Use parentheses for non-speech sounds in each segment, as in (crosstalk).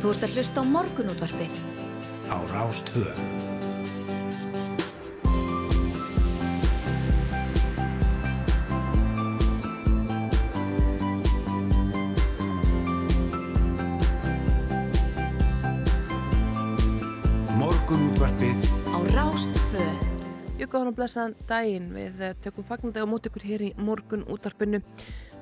Þú ert að hlusta á morgunútvarpið. Á Rástvö. Morgunútvarpið Á Rástvö. Jú, góðan og blessaðan daginn við eh, tökum fagnandi á mót ykkur hér í morgun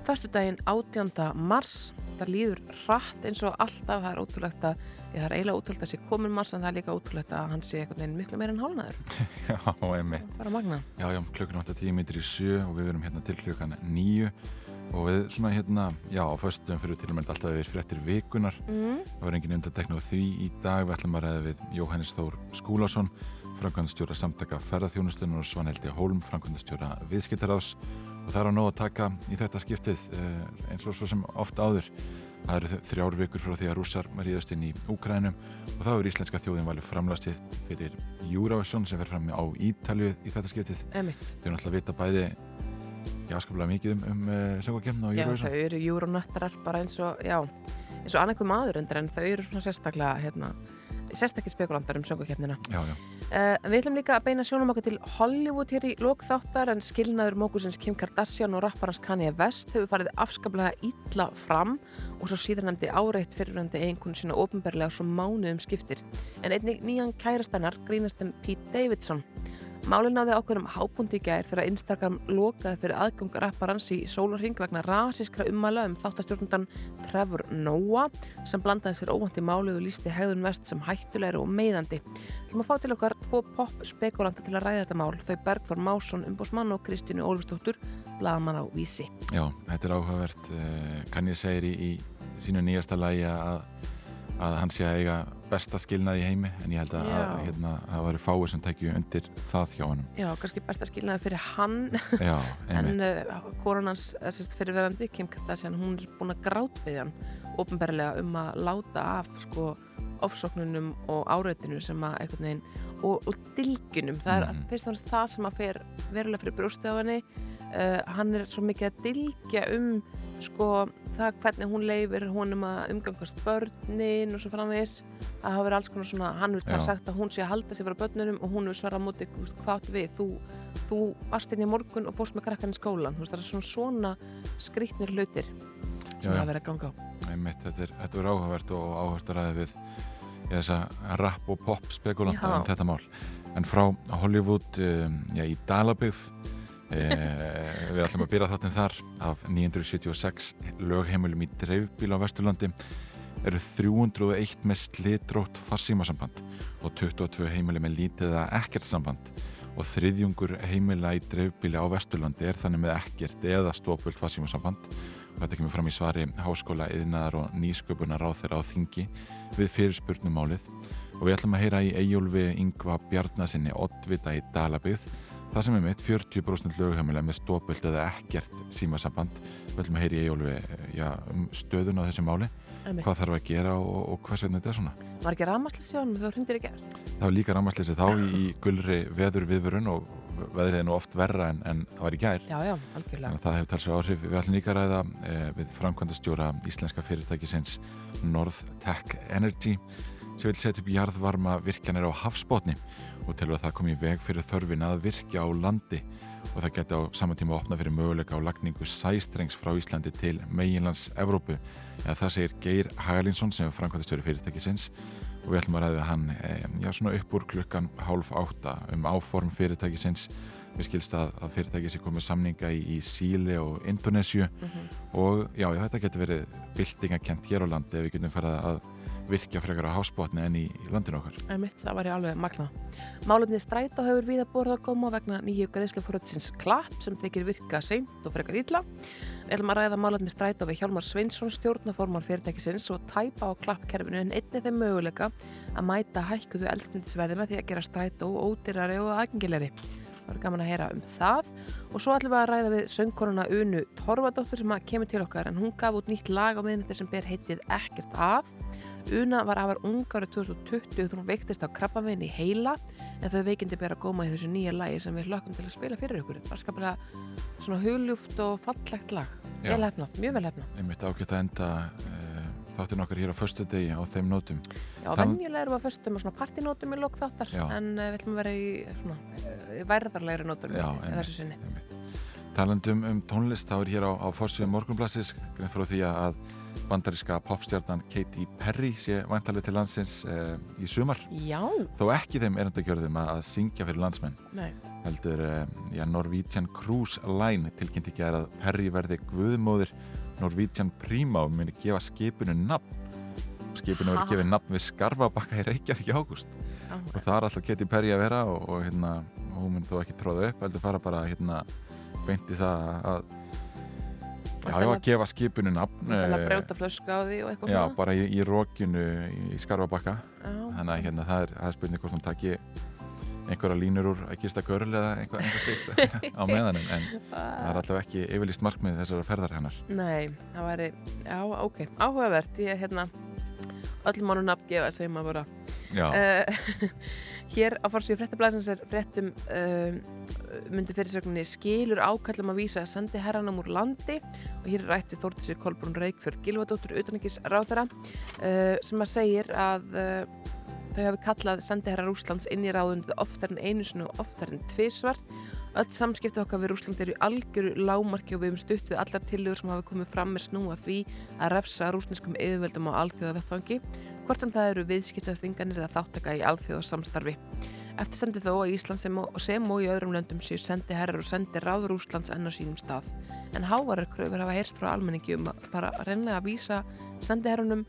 útarpinu. Föstu daginn 18. mars, það líður hratt eins og alltaf, það er ótrúlegt að, það er eiginlega ótrúlegt að sé komin mars en það er líka ótrúlegt að hann sé einhvern veginn miklu meira en hálnaður. (laughs) Já, einmitt. Bara magna. Já, já, klukkan vantar tíu mítur í sjö og við verum hérna til klukkan nýju og við svona hérna, já, á föstum fyrir til og með alltaf við fréttir vikunar. Mm. Það var engin undantekna á því í dag. Við ætlum að ræða við Jóhannes Þór Skúlason, framkvæmdastjóra samtaka ferðarþjónustunum og Svaneldi Hólm, framkvæmdastjóra viðskiptaráðs og það er á nóg að taka í þetta skiptið eh, eins og svo sem oft áður. Það eru þrjár vikur frá því að rússar ríðast inn í Úkrænum og þá er íslenska þjóðin valið framlastitt fyrir Eurovision sem fer fram á Ítalju í þetta skiptið. Emitt. Við erum alltaf að vita bæði jáskaplega mikið um, um uh, söngvakefna á Já, Eurovision. þau eru júronöttarar bara eins og, já, eins og annarkuð maður undir en þau eru svona sérstaklega, hérna, sérstaklega spekulandar um söngukefnina. Já, já. Uh, við ætlum líka að beina sjónum okkur til Hollywood hér í lókþáttar en skilnaður mókusins Kim Kardashian og rapparans Kanye West hefur farið afskaplega ítla fram og svo síðan nefndi áreitt fyrirvændi einhvern sína ofinberlega svo mánuðum skiptir. En einnig nýjan kærastannar grínast en Pete Davidson. Málið náði okkur um hábúndi í gær þegar Instagram lokaði fyrir aðgang rapparans í sólarring vegna rasískra ummæla um þáttastjórnundan Trevor Noah sem blandaði sér óvandi málið og lísti hegðun vest sem hættulegri og meiðandi. Þú maður fá til okkar tvo pop-spekulanta til að ræða þetta mál, þau Bergþór Másson, umbósmann og Kristínu Ólfsdóttur, bladamann á Vísi. Já, þetta er áhugavert. Uh, kann ég segir í, í sínu nýjasta lagi að, að hann sé að eiga besta skilnað í heimi en ég held að, að hérna, það væri fáið sem tekju undir það hjá hann. Já, kannski besta skilnaði fyrir hann. Já, (laughs) en uh, koronans fyrirverandi, Kim Kardashian, hún er búin að grátt við hann ofinberlega um að láta af sko ofsóknunum og áreitinu sem að einhvern veginn og, og dilgjunum, það er og fremst það sem að fer verulega fyrir brjósti á henni uh, hann er svo mikið að dilgja um sko það hvernig hún leifir honum að umgangast börnin og svo framvegis að hafa verið alls konar svona, hann vil Já. sagt að hún sé að halda sig frá börnunum og hún vil svara á móti hvað við, þú, þú varst inn í morgun og fórst með krakkan í skólan veist, það er svona, svona skrýtnir hlutir sem það verið að ganga á einmitt. Þetta er, þetta er áhugavert og áhugavert að ræða við í þessa rap og pop spekulanta um þetta mál. En frá Hollywood, um, já, í Dalabygð, við ætlum að byrja þáttinn þar af 976 lögheimilum í dreifbíl á Vesturlandi eru 301 með slitrótt farsímasamband og 22 heimili með lítið eða ekkert samband. Og þriðjungur heimila í dreifbíli á Vesturlandi er þannig með ekkert eða stópult farsímasamband. Og þetta kemur fram í svari Háskóla, Yðnaðar og Nýsköpunar á þeirra á þingi við fyrirspurnum málið og við ætlum að heyra í Eyjólfi Yngva Bjarnasinni Ottvita í Dalabið það sem er mitt 40% lögheimilega með stópult eða ekkert símasamband við ætlum að heyra í já, um stöðun á þessu máli Einmitt. hvað þarf að gera og, og hvers vegna þetta er svona Var ekki rafmaslis hjá hann þú hrindir í gerð? það var líka rámasleysi þá í, gulri veður viðvörun og veðrið er nú oft verra en, en það var í gær Já, já, að það hefur talsið áhrif. Við ætlum líka að ræða eh, við framkvæmdastjóra íslenska fyrirtækisins North Tech Energy sem vil setja upp jarðvarma virkjanir á hafsbótni og telur að það komi í veg fyrir þörfin að virkja á landi. Og það geti á saman tíma opna fyrir möguleika á lagningu sæstrengs frá Íslandi til meginlands Evrópu. Eða það segir Geir Hagalinsson sem er framkvæmdastjóri fyrirtækisins. Og við ætlum að ræða hann eh, já, svona upp úr klukkan hálf átta um áform fyrirtækisins. Við skilst að, að fyrirtæki sé komið samninga í, í Síli og Indonésiu og já, já, þetta getur verið byltingakent hér á landi ef við getum farið að virkja frekar á hásbótni enn í, landinu okkar. Einmitt, það var ég alveg magna. Málefni strætó hefur við að borða að koma vegna nýju greiðslufórötsins klapp sem þykir virka seint og frekar illa. Við ætlum að ræða málefni strætó við Hjálmar Sveinsson, stjórnaformar fyrirtækisins og tæpa á klappkerfinu en einni þeim möguleika að mæta hækkuðu eldsnindisverði með því að gera strætó ódýrari og aðgengilegri. Það var gaman að heyra um það og svo ætlum við að ræða við söngkonuna Unu Torfadóttur sem að kemur til okkar en hún gaf út nýtt lag á miðnætti sem ber heitið Ekkert að Una var afar ung árið 2020 þegar hún veiktist á krabbamein í heila en þau veikindi ber að góma í þessu nýja lagi sem við hlökkum til að spila fyrir ykkur. Þetta var skaplega svona hugljúft og fallegt lag. Vel hefnað, mjög vel hefnað. Einmitt ágætt að enda uh, þáttin okkar hér á förstu degi á þeim nótum. Já, Tal- venjulega erum við að föstum og svona partinótum í lok þáttar Já. en uh, við ætlum að vera í svona uh, værðarlegri nótum Já, í þessu sinni. Talandum um tónlist, þá er hér á, á fórsíðum morgunblassis grein frá því að bandaríska popstjarnan Katy Perry sé vantalið til landsins uh, í sumar. Já, Þó ekki þeim erendagjörðum að, syngja fyrir landsmenn. nei, heldur uh, já, Norwegian Cruise Line tilkynnti ekki að Perry verði guðmóðir. Norwegian Prima og muni gefa skipinu nafn. Skipinu verið (laughs) gefið nafn við Skarfabakka í Reykjavík í ágúst. Já, og það er alltaf Katy Perry að vera og, og hérna, hún mun þó ekki tróða upp heldur fara bara hérna beinti það að já, já, að gefa skipinu nafn þannig að eh, brjóta flösku á því og eitthvað já, svona. bara í, í rókinu í Skarfabakka. Þannig að hérna, það er, það er spurning hvort hún taki einhverja línur úr að gista görl eða einhver, einhver stíkt (laughs) á meðanum en það er alltaf ekki yfirlýst markmið þessara ferðar hennar. Nei, það væri, já, ok, áhugavert, ég, hérna, öll mánu nafngefa, segjum að bara. Já, Uh, (laughs) hér á fórsíðu fréttablasins er fréttum uh, myndi fyrirsögninni skilur ákallum að vísa sendi herranum úr landi. Og hér er rætt við Þórtísi Kolbrún Reykjörð Gilvadóttur utanækis ráþara uh, sem að segir að uh, þau hafi kallað sendiherra Rúslands inn í ráðundið oftar en einu sinu og oftar en tvisvar öll samskipti okkar við Rúsland eru algjöru lágmarki og við hefum stutt við allar tillögur sem hafi komið fram með snúa því að refsa rúsneskum yfirvöldum á alþjóða vettfangi hvort sem það eru viðskiptaþvinganir eða þáttaka í alþjóðasamstarfi. Eftir stendur þó að Ísland sem og, sem og í öðrum löndum séu sendi herrar og sendi ráður Úslands enn á sínum stað. En hávarar kröfur hafa heyrst frá almenningi um að bara reynlega að vísa sendi herrunum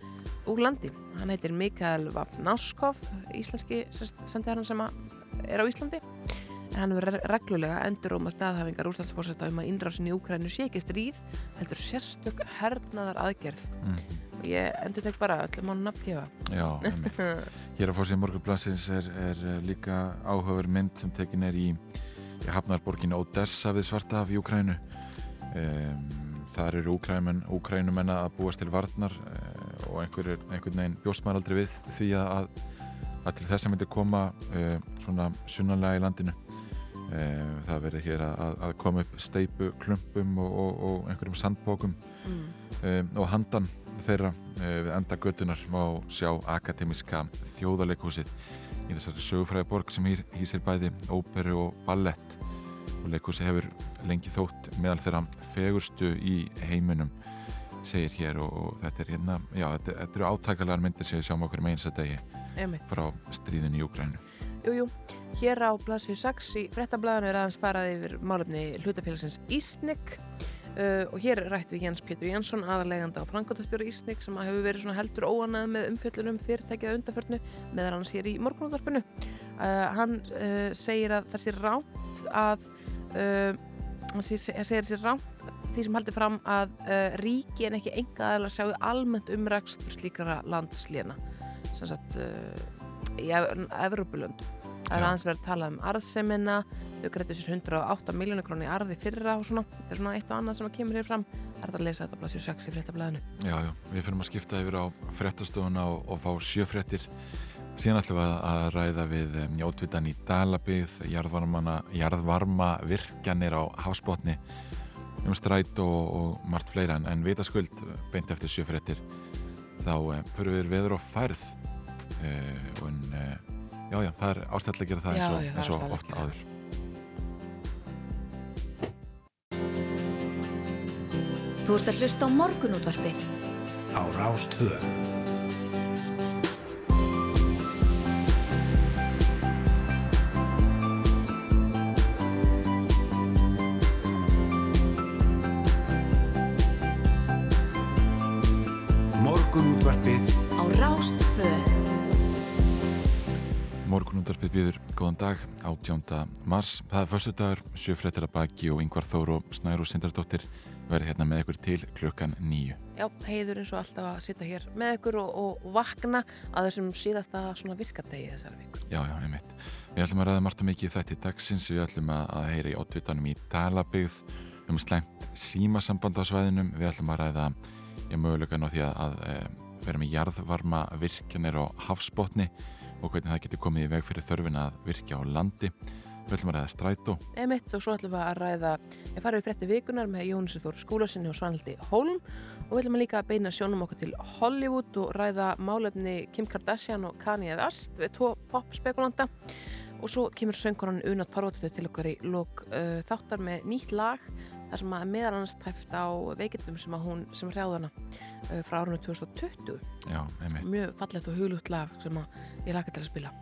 úr landi. Hann heitir Mikael Vafnáskov, íslenski sendi herran sem er á Íslandi. Hann verður reglulega endur að staðhafingar Úslandsfórsetta um að innrásin í Úkrænu sé ekki stríð, heldur sérstök hernaðar aðgerð. mm, ég endur tek bara öllum mánu nafngefa. (laughs) Hér á fórsíðum morgunblassins er, er eh, líka áhugaver mynd sem tekin er í, í hafnarborginu Odessa við Svartahaf í Ukrænu um, Þar eru Ukrænumenn að búast til varnar uh, og einhver, einhvern veginn bjóst maður aldrei við því að, að til þess að myndi koma uh, svona sunnanlega í landinu það verður hér að, að koma upp steipu klumpum og, og, og einhverjum sandbókum Mm. um, og handan þeirra uh, við enda göttunar má sjá akademiska þjóðarleikhúsið í þessari sögufræði borg sem hýr, hýsir bæði óperu og ballett. Og leikhúsi hefur lengi þótt meðal þeirra fegurstu í heiminum segir hér og, og þetta er hérna já, þetta, þetta eru átækalegar myndir sem við sjáum okkur með einsa degi frá stríðin í Úgrænu Jú, jú, hér á Blasju 6 í frettablaðinu er aðeins farað yfir málefni hlutafélagsins Ísnik uh, og hér er rætt við Jens Pétur Jensson aðarleganda og frangotastjóri Ísnik sem hefur verið heldur óanað með umfjöllunum fyrirtækið að undarförnu meðan hans hér í morgunúðarpinu uh, hann uh, segir að það sé ránt að uh, hann segir þessi ránt því sem heldur fram að uh, ríki en ekki enga aðeins sjáu almennt umrækst slíkara landslína sem sagt uh, í Evropulönd það er aðeins verið að tala um arðsemina. Þau greitur sér 108 miljónu krónu í arði fyrra og svona, þetta er svona eitt og annað sem að kemur hér fram. Það er að lesa þetta á blasju 6 í fréttablaðinu. Já, já, við fyrir að skipta yfir á fréttastofuna og, og fá sjöfréttir síðan ætlum við að, ræða við um, njótvitan í Dalabið jarðvarma, jarðvarma virkjanir á hásbótni um stræt og, og margt fleira. En, en vitaskuld beint eftir sjöfréttir þá um, fyrir við veður og færð. Uh, og en uh, já, já, það er ástæðilega að gera það Já, eins og, já, eins og oft áður Þú ert að hlusta á morgunútvarpið. á Rástvö. Morgunundarpið býður góðan dag, 18. mars. Það er förstu dagur, sjöfréttir að baki og yngvar Þór og Snæru Sindardóttir verður hérna með ykkur til klukkan nýju. Já, heiður eins og alltaf að sitja hér með ykkur og, og, og vakna að þessum síðasta svona virkadegi þessari viku Já, já, einmitt. Við ætlum að ræða margt og mikið þetta í dagsins. Við ætlum að, að heyra í ótvitanum í Dalabygð um slæmt símasamband á svæðinum. Við ætlum að ræða í mögulegan á því að, að e, vera með jarðvarma virkjanir á hafsbotni og hvernig það getur komið í veg fyrir þörfin að virkja á landi. við ætlum að ræða strætó. Emitt og svo ætlum við að ræða ég farið við frétti vikunar með Jónsi Þór Skúlasinni og Svanaldi Hólm. Og við ætlum að líka að beina sjónum okkur til Hollywood og ræða málefni Kim Kardashian og Kanye West við tvo popspekulanta. Og svo kemur söngkonan Una Torvatötu til okkar í lók uh, þáttar með nýtt lag þar sem að meðal annars tæft á veikindum sem að hún sem hrjáðana uh, frá árunum 2020 Já, mjög fallegt og huglutt lag sem að ég laka til að spila.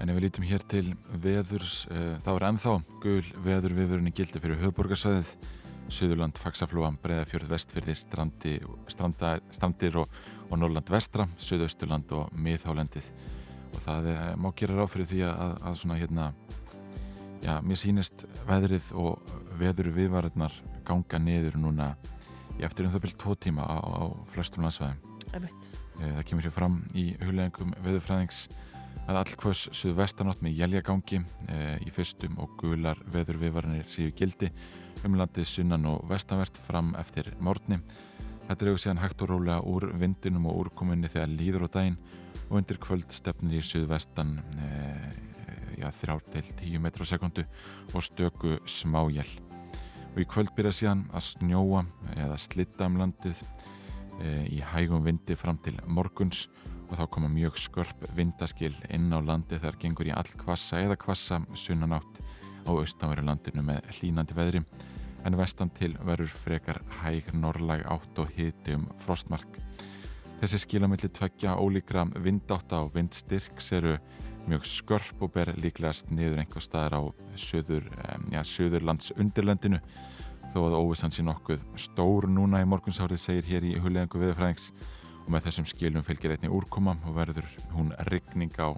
En ef við lítum hér til veðurs, uh, þá er ennþá gul veður viðvörunni gildi fyrir höfborgarsvæðið, Suðurland, Faxaflúa, Breiðafjörð, Vestfyrði, Strandi, stranda, Strandir og, og Norrland Vestra, Suðausturland og Miðhálendið. Og það er, má gera ráð fyrir því að, að svona hérna, já, mér sýnist veðrið og veður viðvarðnar ganga niður núna í eftir um það byrjum tvo tíma á, á flestum landsvæðum. Eh, Það kemur hér fram í hulengum veðurfræðings að allkvöss suðvestanátt með jæljagangi e, í fyrstum og gular veðurviðvarinir síðu gildi um landið sunnan og vestanvert fram eftir morgni. Þetta er auðvitað síðan hægt og rólega úr vindinum og úrkominni þegar líður á daginn og undir kvöld stefnir í suðvestan já, þrjár til 10 metrar á sekundu og stöku smájæl. Og í kvöld byrja síðan að snjóa eða slitta um landið e, í hægum vindi fram til morguns og þá koma mjög skörp vindaskil inn á landi þegar gengur í all kvassa eða kvassa sunnanátt á austanveru landinu með hlínandi veðri en vestan til verður frekar hæg norrlæg átt og hiti um frostmark. Þessi skilamiðli tveggja ólíkra vindátta og vindstyrks eru mjög skörp og ber líklegast niður einhver staðar á söður, ja, söðurlands undirlendinu þó að óvissan sé nokkuð stór núna í morgunsárið segir hér í hulleðingu viðfræðings og með þessum skilum fylgir einni úrkoma og verður hún rigning á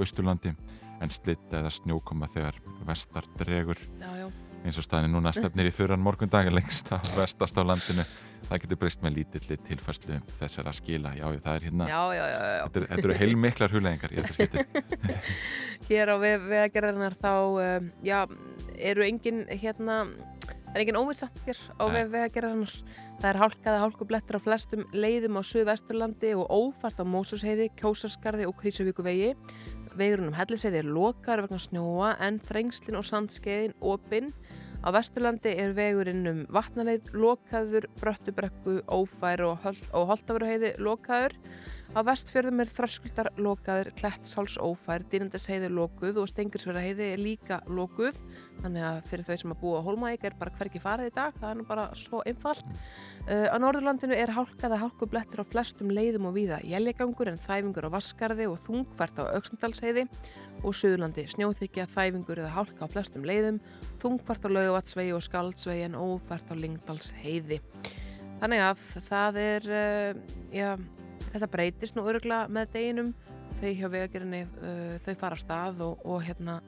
Östurlandi en slitta eða snjókoma þegar vestar dregur. Já, já. eins og staðinni núna stefnir í þurran morgundag lengst að vestast á landinu það getur breyst með lítilli tilfærslu þessar að skila, já það er hérna Já, já, já, þetta, þetta eru heilmiklar hulleðingar í þetta skipti (laughs) Hér á vegagerðarnar þá, um, já, eru engin, hérna, er engin óvissa hér á Nei. vegagerðarnar. Það er hálkaði hálkublettur á flestum leiðum á Suðvesturlandi og ófært á Mósusheiði, Kjósarskarði og Krísavíkuvegi. Vegurinn um Helliseiði er lokar vegna snjóa en þrengslin og sandskeiðin opinn. Á Vesturlandi er vegurinn um vatnaleið lokaður, bröttubrekku, ófær og, og holtaföruheiði lokaður. Á vestfjörðum er þröskuldar lokaður, klettsáls ófær, dýrindasheiði lokuð og stengursverðaheiði er líka lokuð. Þannig að fyrir þau sem að búa á Hólmavík er bara hvergi farið í dag, það er nú bara svo einfalt. Uh, á Norðurlandinu er hálkaða hálkublettur á flestum leiðum og víða jæljagangur en þæfingur á Vaskarði og þungfært á Öksndalsheiði og Suðurlandi snjóþykja, þæfingur eða hálka á flestum leiðum, þungfært á Laugavatnsvegi og Skaldsvegi en ófært á Lingdalsheiði. Þannig að það er, uh, já, þetta breytist nú örugla með deginum, þau hjá vegagerinni, uh, þau fara af stað og, og hérna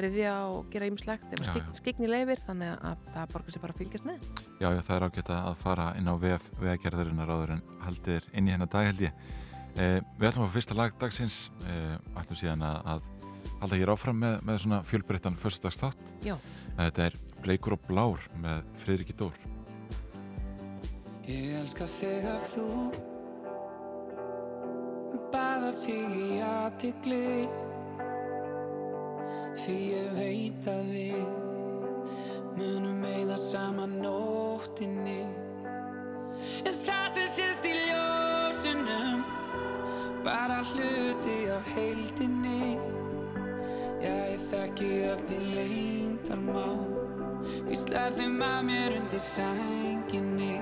riðja og gera ýmislegt ef já. skikni leifir þannig að það borgar sér bara að fylgjast með. Já, já, það er ágætt að fara inn á vef vegagerðarinnar áður en haldið er inn í hennar dag held ég. Eh, við ætlum að fá fyrsta lag dagsins, eh, ætlum síðan að, að halda hér áfram með, með svona fjölbreyttan förstudagstátt. Já. Þetta er Bleikur og Blár með Friðriki Dór. Ég elska þig að þú Baða þig í aðtikli Því ég veit að við Munum meða saman nóttinni. En það sem sést í ljósunum Bara hluti af heildinni. Já, ég þekki allt í leyndarmál. Hvíslar þeim að mér undir sænginni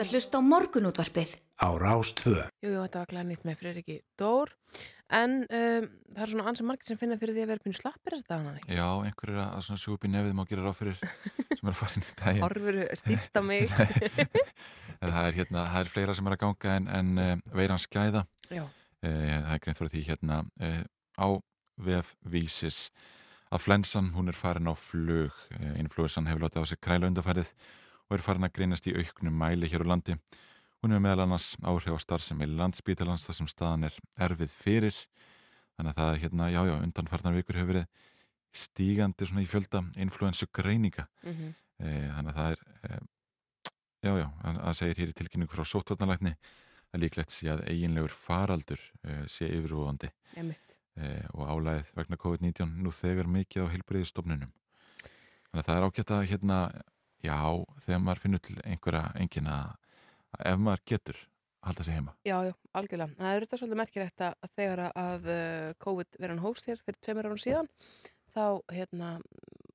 ert að hlusta á morgunútvarpið. á Rástvö. Jú, jú, þetta var glænýtt með Freyriki Dór en um, það er svona ansið margir sem finna fyrir því að vera pínu slappir þess að dagana ekki. Já, einhver er að svona sjúpa í nefið má gera ráð fyrir (laughs) sem er að fara inn í daginn Horfur stíft á mig. (laughs) en það er, hérna, það er fleira sem er að ganga en, en uh, veiran skæða Já. uh, það er greint fyrir því hérna uh, á vefvísis að flensan hún er farin á flug uh, influensan hefur látið á sig kræla undarfærið og er farin að greinast í auknum mæli hér á landi. Hún hefur meðal annars áhrif á starfsemi landsbítalans þar sem staðan er erfið fyrir. Þannig að það er hérna, já já, undanfarnar vikur hefur verið stígandi svona í fjölda influensu greininga Mm Eh, þannig að það er eh, já, já, að að segir hér í tilkynningu frá sótvarnalækni að líklegt sé að eiginlegur faraldur eh, sé yfirvofandi. Og álæðið vegna COVID-19 nú þegar mikið á heilbriðistofnunum þannig að það er ágætt að hérna, já, þegar maður finnur til einhverja engina að ef maður getur halda sig heima Já, já, algjörlega. Það er þetta svolítið merkilegt að þegar að uh, COVID verið hann hóst hér fyrir tveimur árum síðan þá hérna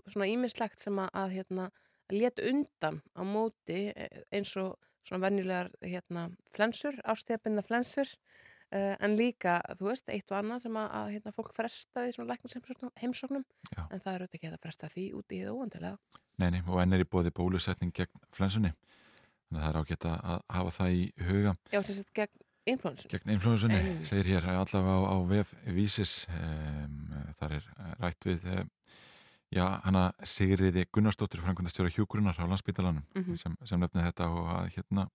svona ímislegt sem að, hérna let undan á móti eh, eins og svona venjulegar hérna flensur, ástæðabinda flensur uh, en líka, þú veist, eitt og annað sem að, að hérna, fólk frestaði svona læknisheimsóknum heimsóknum, Já. en það er auðvitað ekki að fresta því út í það óvandilega. Nei, nei, og enn er í bóði bólusetning gegn flensunni þannig að það er ágætt að að hafa það í huga Já, sem sett gegn influensu. gegn influensunni, Ein. segir hér allavega á, á vef vísis um, þar er rætt við um, já, hana Sigriði Gunnarsdóttir framkvæmdastjóra hjúkurinnar á landsbítalanum Mhm. sem, sem nefnið þetta og að hérna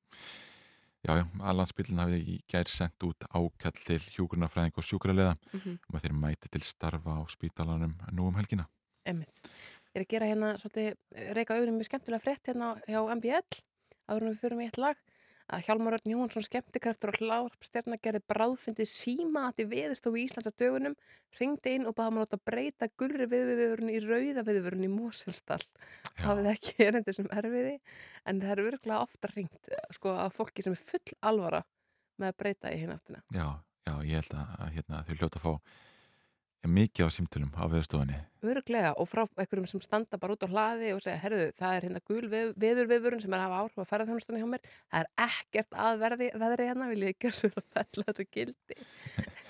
já, já, að landsbítalinn hafi í gær sendt út ákall til hjúkurinnarfræðing og sjúkrarlega Mm um að þeir mæti til starfa á spítalanum nú um helgina. Emmitt. Er að gera hérna svolítið eh, reyka augunum mjög skemmtilega frétt hérna hjá MBL áður en við förum í eitt lag að Hjálmar Örn Jóhansson skemmtikraftur og hlárpstjarnar gerði bráðfyndið síma að þið veðistofu í Íslands á dögunum ringdi inn og baða maður að breyta gulri viðviðurinn í rauða viðviðurinn í Moselsdal Já. hafið ekki (laughs) erindi sem erfiði en það er örgulega ofta ringt sko að fólki sem er full alvara með að breyta í hinn áttina Já, já, ég held að, að hérna, þau hljóta að fá mikið á símtölum á veðstofunni. Öruglega og frá einhverjum sem standa bara út á hlaði og segja, herðu, það er hérna gul veð, veðurviðvörun sem er að hafa áhrif að fara þjónustunni hjá mér það er ekkert að verði, veðri hérna vil ég ekki að fella þetta gildi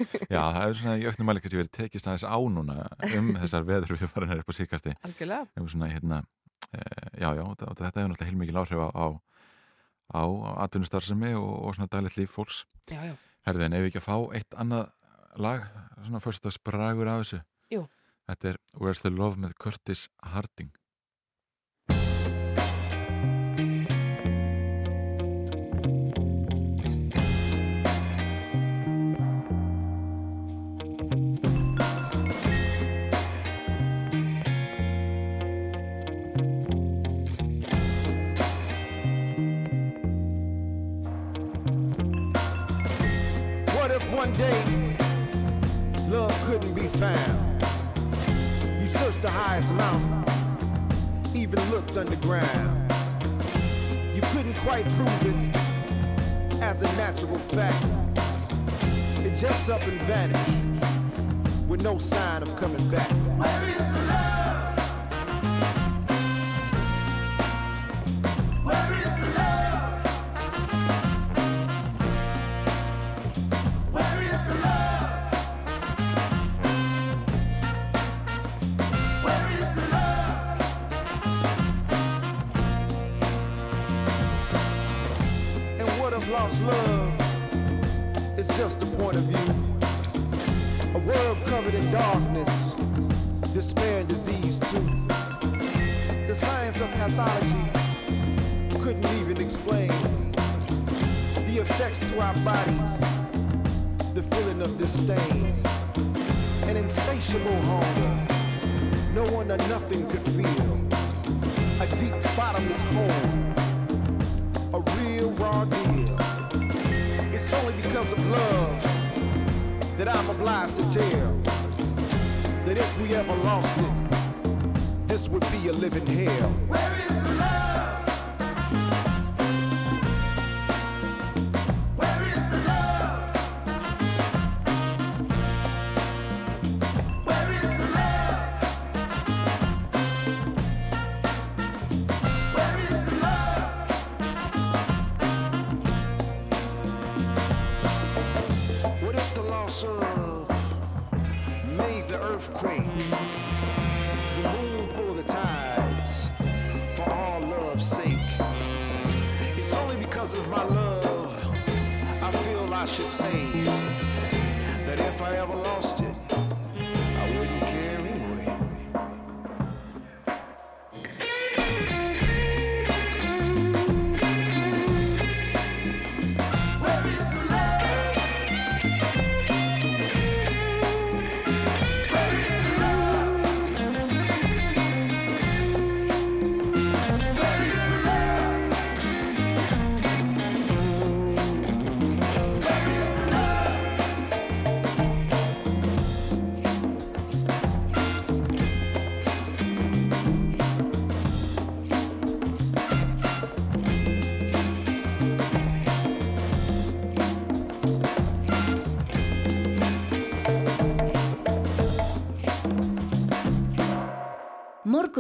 (laughs) Já, það er svona í auknum mæli kannski verið tekist aðeins á núna um (laughs) þessar veður við farin upp á síkasti. Algjörlega, Um svona, hérna, e, já, já, þetta þetta hefur náttúrulega heilmikil áhrif á, á, á atvinnustarfsemi og, og svona daglegt líf fólks. Herðu, en ef við ekki að fá eitt annað lag, svona fyrst að spragur af þessu. Jú. Þetta er Where's the Love með Curtis Harding. What if one day couldn't be found? You searched the highest mountain, even looked underground. You couldn't quite prove it as a natural fact. It just up and vanished with no sign of coming back. And pathology couldn't even explain the effects to our bodies, the feeling of disdain, an insatiable hunger no one or nothing could feel, a deep bottomless hole a real raw deal. It's only because of love that I'm obliged to tell that if we ever lost it, this would be a living hell.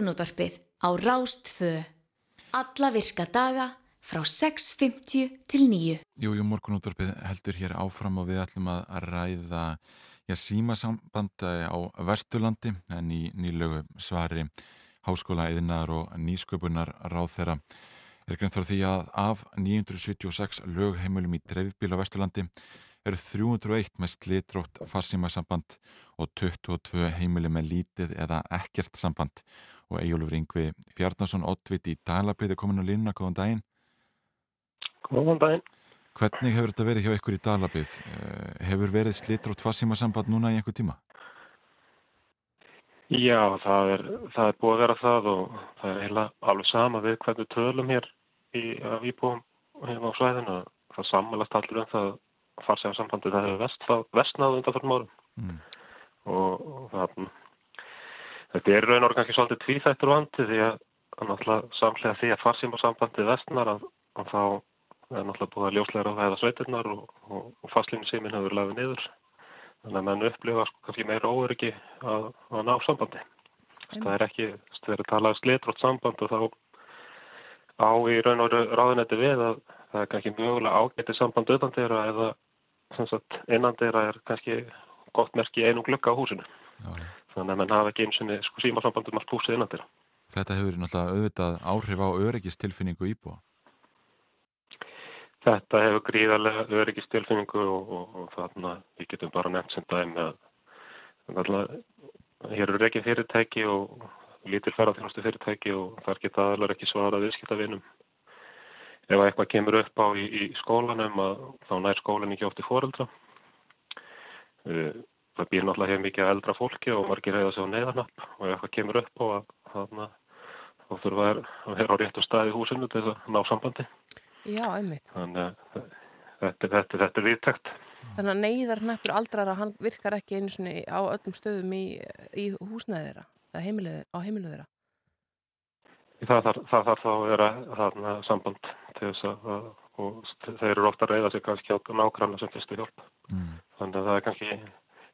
Morgunútvarpið á Rástfö. Alla virka daga frá 6.50 til 9. Jú, jú, morgunútvarpið heldur hér áfram og við ætlum að ræða já, símasamband á Vesturlandi en í nýlögu svari Háskóla eðinar og nýsköpunar ráð þeirra er greint frá því að af 976 lögheimulum í dreifbíl á Vesturlandi eru 301 með slitrótt farsímasamband og 22 heimili með lítið eða ekkert samband og Ejólfur Yngvi Bjarnason Ottvit í Dalabrið er komin á línuna, góðan daginn Góðan daginn. Hvernig hefur þetta verið hjá ykkur í Dalabið? Eh, Hefur verið slitrótt farsímasamband núna í einhver tíma? Já, það er, það er búið að vera það og það er heila alveg sama við hvernig tölum hér í, af íbúum hérna á svæðinu. Það sammælast allir um það farsæða sambandi það hefur vest, vestnað undan fyrir mórum Mm. og, og það, þetta er raun og kannski svolítið tvíþættur vandi því að, náttúrulega samlega því að farsíma sambandi vestnar að, að þá er náttúrulega búið að ljóslega á það eða sveitirnar og, og, og fastlínu síminn hefur lagið niður. Þannig að menn upplifa sko kannski meira óöryggi að, að ná sambandi. Það er ekki, það er að tala um slitrótt samband og þá á í raun og ráðunetti við að það er kannski mögulega ágæti samband utan þeirra eða sagt innan þeirra er kannski gott merki einum glukka á húsinu. Já, já. Þannig að menn hafa ekki eins og sko símasamband um allt húsið innan þeirra. Þetta hefur náttúrulega auðvitað áhrif á öryggistilfinningu íbúa. þetta hefur gríðarlega öryggistilfinningu og, og, og þarna við getum bara nefnt sem dæmi að hér eru ekki fyrirtæki og lítil ferðarþjónustu fyrirtæki og þar geta aðlar ekki svarað viðskiptavinum. Ef eitthvað kemur upp á í, í skólanum að þá nær skólan ekki oft í foreldra. Uh, Það býr náttúrulega hefur mikið eldra fólki og margir hefða sig á neyðarnapp og ef eitthvað kemur upp og að, þarna, þá þurfa að vera á réttu stað í húsinu til þess að ná sambandi. Já, einmitt. Þannig að þetta, þetta, þetta er viðtækt. Þannig að neyðar hnappur aldrara, hann virkar ekki einu svona á öllum stöðum í, í húsnæði þeirra, eða heimilið, á heimilið þeirra. Það þarf, það þá að vera þarna samband til þess að, að og þeir eru ofta að reyða sig kannski á nákvæmna sem fyrstu hjálp. Mm. Þannig að það er kannski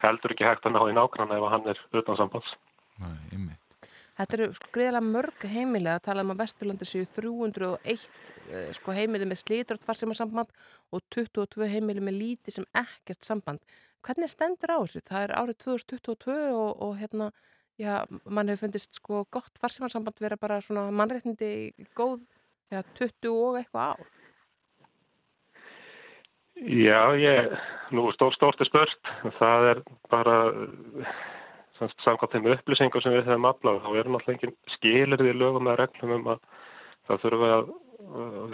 heldur ekki hægt að ná í nákvæmna ef hann er utan sambands. Nei, einmitt. Þetta eru sko greiðlega mörg heimilið að tala um að Vesturlandi séu 301 eh, sko heimilið með slítrátt farsímarsamband og 22 heimilið með lítið sem ekkert samband. Hvernig stendur á þessu? Það er árið 2022 og, og hérna, já, mann hefur fundist sko gott farsímarsamband vera bara svona mannreitnindi góð, já, 20 og eitthvað ár. Já, ég, nú stór, stórt er spurt. Það er bara samkvæmt þeim upplýsingar sem við hefum aflað. Þá er náttúrulega engin skilir við lögum með reglum um að það þurfa að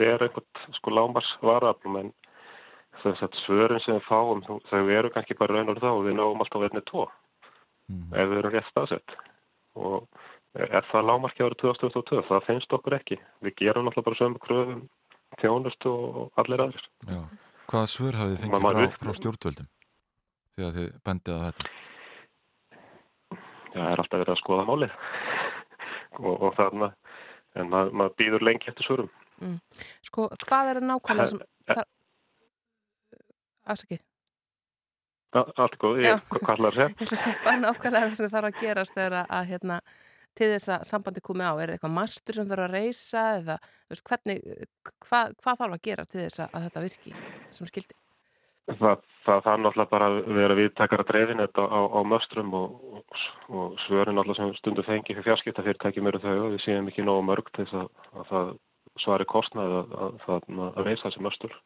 vera einhvern sko lámars varaflum en þess að svörin sem við fáum þau eru kannski bara raun og þá og við náum alltaf verðinni tó mm. ef við erum rétt staðsett og er það lámarki árið 2022? Það finnst okkur ekki. Við gerum náttúrulega bara sömu kröfum þjónust og allir aðeins. Já. Hvaða svör hafið þið fengið frá, frá stjórnvöldum þegar þið bendið að þetta? Já, það er alltaf verið að skoða málið (laughs) og, og þarna en maður mað býður lengi eftir svörum. Mm. Sko, hvað er það nákvæmlega sem það... Afsakið. Allt góð, ég kallar (laughs) það. Hvað nákvæmlega sem þarf að gerast þegar að, að hérna, til þess að sambandi komið á? Er það eitthvað mastur sem þarf að reysa eða veist, hvernig, hvað, hvað þarf að gera til þess að þetta virki sem skildi? Það, það þarf náttúrulega bara að vera viðtakara dreifin þetta á, á möstrum og, og, svörin náttúrulega sem stundu fengi fyrir fjarskiptafyrirtækjum eru þau og við séum ekki nógu mörg til þess að, að það svari kostnaði að, að, að reysa þessi möstur.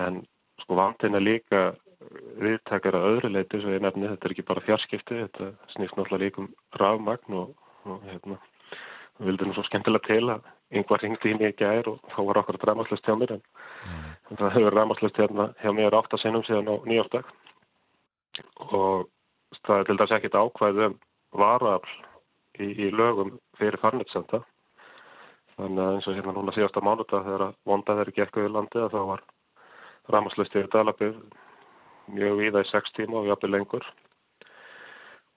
En sko vantin er líka viðtakara öðru leiti svo ég nefni þetta er ekki bara fjarskipti, þetta snýst náttúrulega líka um rafmagn og, og hérna við vildum svo skemmtilega til að yngvar ringdi í mig ekki ær og þá var okkur dramaslust hjá mér en mm. það hefur dramaslust hérna hjá mér átt að sinnum síðan á nýjórdag og það er til dæs ekkit ákvæð um varafl í, í lögum fyrir farnitsenda þannig að eins og hérna núna síðasta mánuta þegar að vondað er ekki eitthvað í landi að þá var dramaslust yfir dalabið mjög víða í sex tíma og jafnveg lengur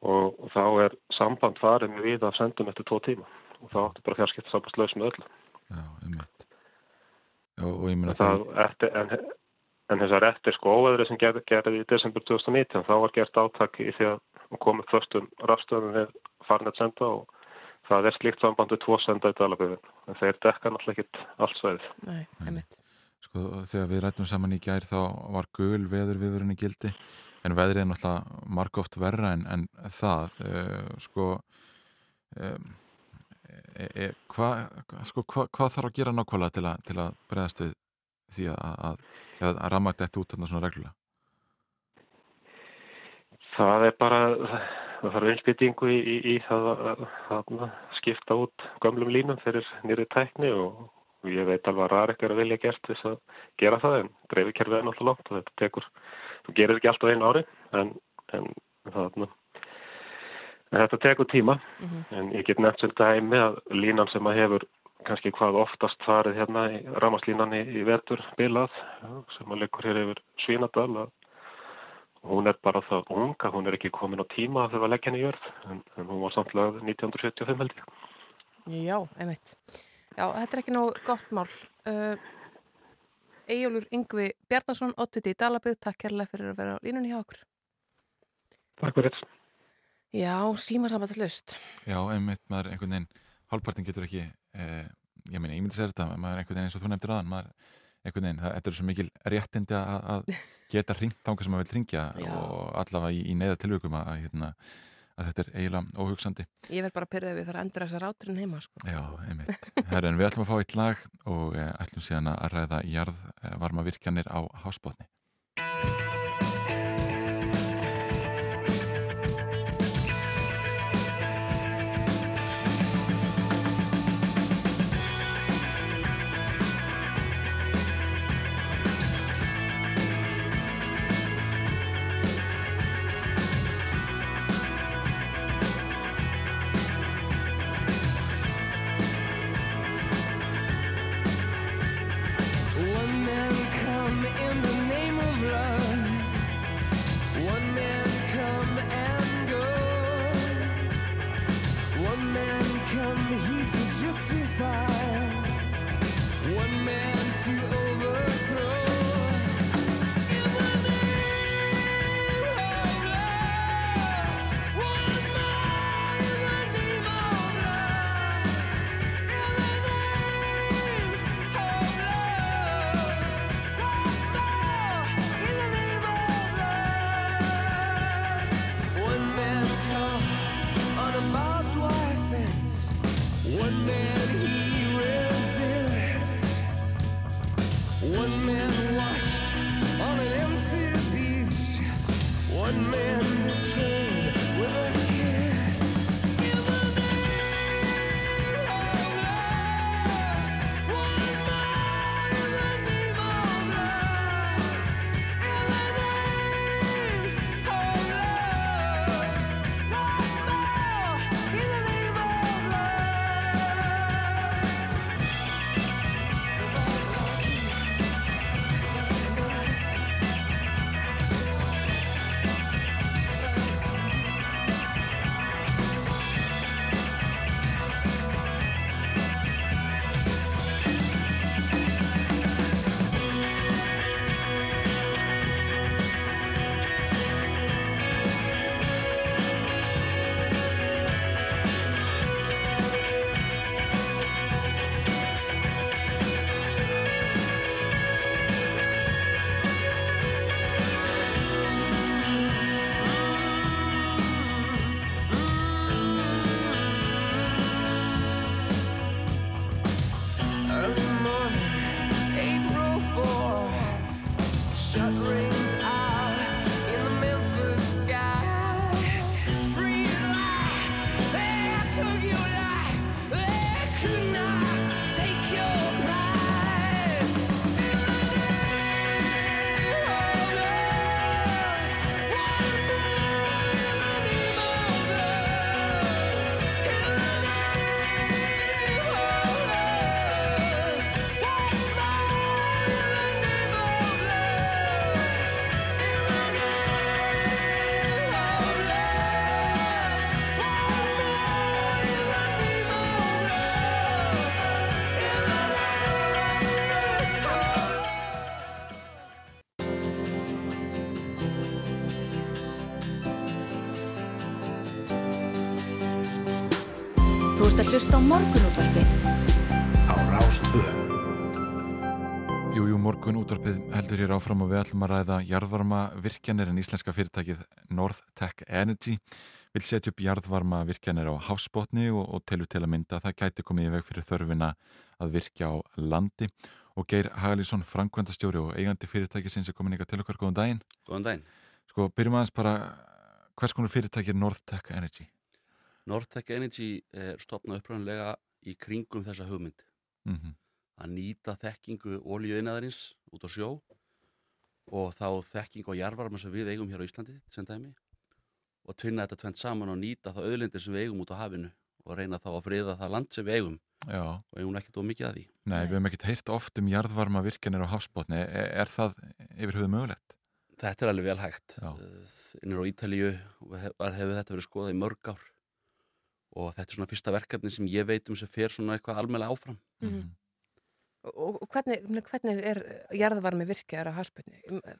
og, og þá er samband farið með víða af sendum eftir tvo tíma og þá áttu bara fjarskipt sambandslaus með öllu. Já, einmitt. Já, og ég meina það... Eftir, en, en þessar eftir sko óveðri sem gerði, gerði í desember 2019 þá var gert áttak í því að komið fyrstum rafstöðum við farnett senda og það er slíkt samband við tvo senda í dalaböðun. En þeir dekka náttúrulega ekkit allt sveið. Nei, einmitt. Sko þegar við rættum saman í gær þá var gul veður viðurinn í gildi en veðrið er náttúrulega marg oft verra en, en það uh, sko um, e, e, hvað sko, hva, hva þarf að gera nákvæmlega til, a, til að bregðast við því að, að, að, ramma þetta út þarna svona reglulega? Það er bara það þarf einspýtingu í, í, í það að skipta út gamlum línum fyrir nýri tækni og ég veit alveg að ræðar er að vilja gert þess að gera það en dreifikerfið er náttúrulega langt og þetta tekur, þú gerir ekki alltaf einu ári en, en það En þetta tekur tíma, mm -hmm. en ég get nefnt sem dæmi að línan sem að hefur kannski hvað oftast farið hérna í ramaslínan í, í vetur bilað, sem að leikur hér yfir Svínadal, að hún er bara það unga, hún er ekki komin á tíma að leggja henni í jörð, en, en hún var samtlega 1975 held ég. Já, einmitt. Já, þetta er ekki nóg gott mál. Uh, Ejjólfur Yngvi Bjarnason, 8. í Dalabið, takk kærlega fyrir að vera á línunni hjá okkur. Takk fyrir þetta. Já, símasambandslust. Já, einmitt, maður einhvern veginn, hálfpartin getur ekki, eh, ég meina, ég myndi segja þetta, maður einhvern veginn eins og þú nefndir aðan, maður einhvern veginn, þetta er svo mikil réttindi að geta ringt þánga sem maður vil ringja og allavega í, í neyða tilvökum að, hérna, að þetta er eiginlega óhugsandi. Ég verð bara að pyrja við þar að endur þessa ráturinn heima sko. Já, einmitt. (laughs) Herra, en við ætlum að fá eitt lag og eh, ætlum síðan að ræða jarðvarma virkjanir á hásbótni. Morgunútvarpið á Rástvö. Jú, jú, morgun útvarpið heldur hér áfram og við ætlum að ræða jarðvarma virkjanir en íslenska fyrirtækið Northtech Energy vil setja upp jarðvarma virkjanir á hafsbotni og, og telur til að mynda að það gæti komið í veg fyrir þörfina að virkja á landi og Geir Hagalísson, framkvæmdastjóri og eigandi fyrirtækisins er komin ykkar til okkar, góðan daginn. Góðan daginn. Sko, byrjum aðeins bara, hvers konar fyrirtækið Northtech Energy? Nortec Energy er stopnað upprænlega í kringum þessa hugmynd. Mm Að nýta þekkingu ólíuinaðarins út á sjó og þá þekkingu á jarvarma sem við eigum hér á Íslandi sem dæmi og tvinna þetta tvent saman og nýta það auðlindir sem við eigum út á hafinu og reyna þá að friða það land sem við eigum Já, og eigum ekkert of mikið að því. nei, við hefum ekkert heyrt oft um jarðvarma virkjanir á hafsbotni. Er, er það yfir höfuð mögulegt? Þetta er alveg vel hægt. Já. Uh, Innir á Ítalíu hefur hefur þetta verið skoðað í mörg ár og þetta er svona fyrsta verkefni sem ég veit um sem fer svona eitthvað almennlega áfram. Mhm. Og, og hvernig, hvernig er jarðvarmi virkjaðar á hasputni?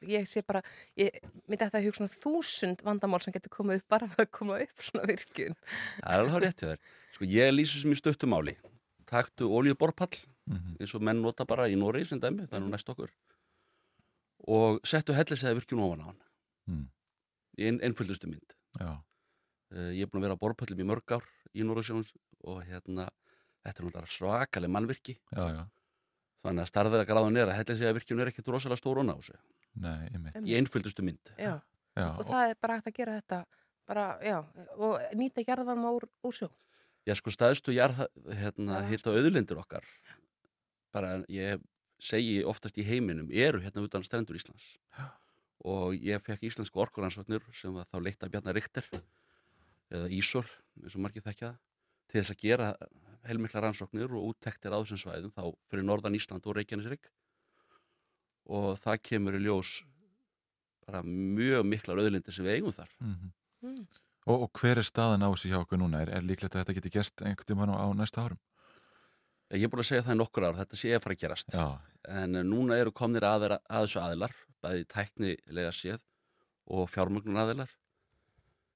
Ég sé bara, ég myndi að það hugsa svona þúsund vandamál sem getur komið upp bara fyrir að koma upp svona virkjun. Það er alveg hár rétt hjá þér. Sko ég lýsum sem í stöttumáli. Taktu olíuborpall, Mhm. eins og menn nota bara í Noregi sem dæmi, það er nú næst okkur. Og settu hellisæði virkjun ofan á hann. Mm. Í ein, einföldustu mynd. Já, Uh, ég er búin að vera á borpöllum í mörg ár í Norðursjónum og hérna, þetta er náttúrulega svakaleg mannvirki. Já, já, Þannig að starðið að gráðun er að hella sig að virkjun er ekkert rosalega stór og násu. nei, einmitt. Í einföldustu mynd. Já, Já, og það er bara hægt að gera þetta bara, já, og nýta jarðvarma úr, úr sjó. Já, sko, staðstu jarð, hérna, Já. hitta auðlindir okkar. Bara, ég segi oftast í heiminum, eru hérna utan strendur Íslands. Já. Og ég fekk íslensku orkuransvotnir sem var þá leitt að Bjarnar Richter, eða Ísor, eins og margir þekkja það, til þess að gera heilmikla rannsóknir og úttektir á þessum svæðum, þá fyrir norðan Ísland og Reykjanesrik. Og það kemur í ljós bara mjög miklar auðlindir sem við eigum þar. mhm. Mm. Og, og hver er staðan á þessu hjá okkur núna? Er, er líklegt að þetta geti gerst einhvern tímann á, á næsta árum? Ég er búin að segja það í nokkur ár, þetta sé að fara að gerast. Já, En núna eru komnir aðeira, að þessu aðilar, bæði tæknilega séð og fjármögnun aðilar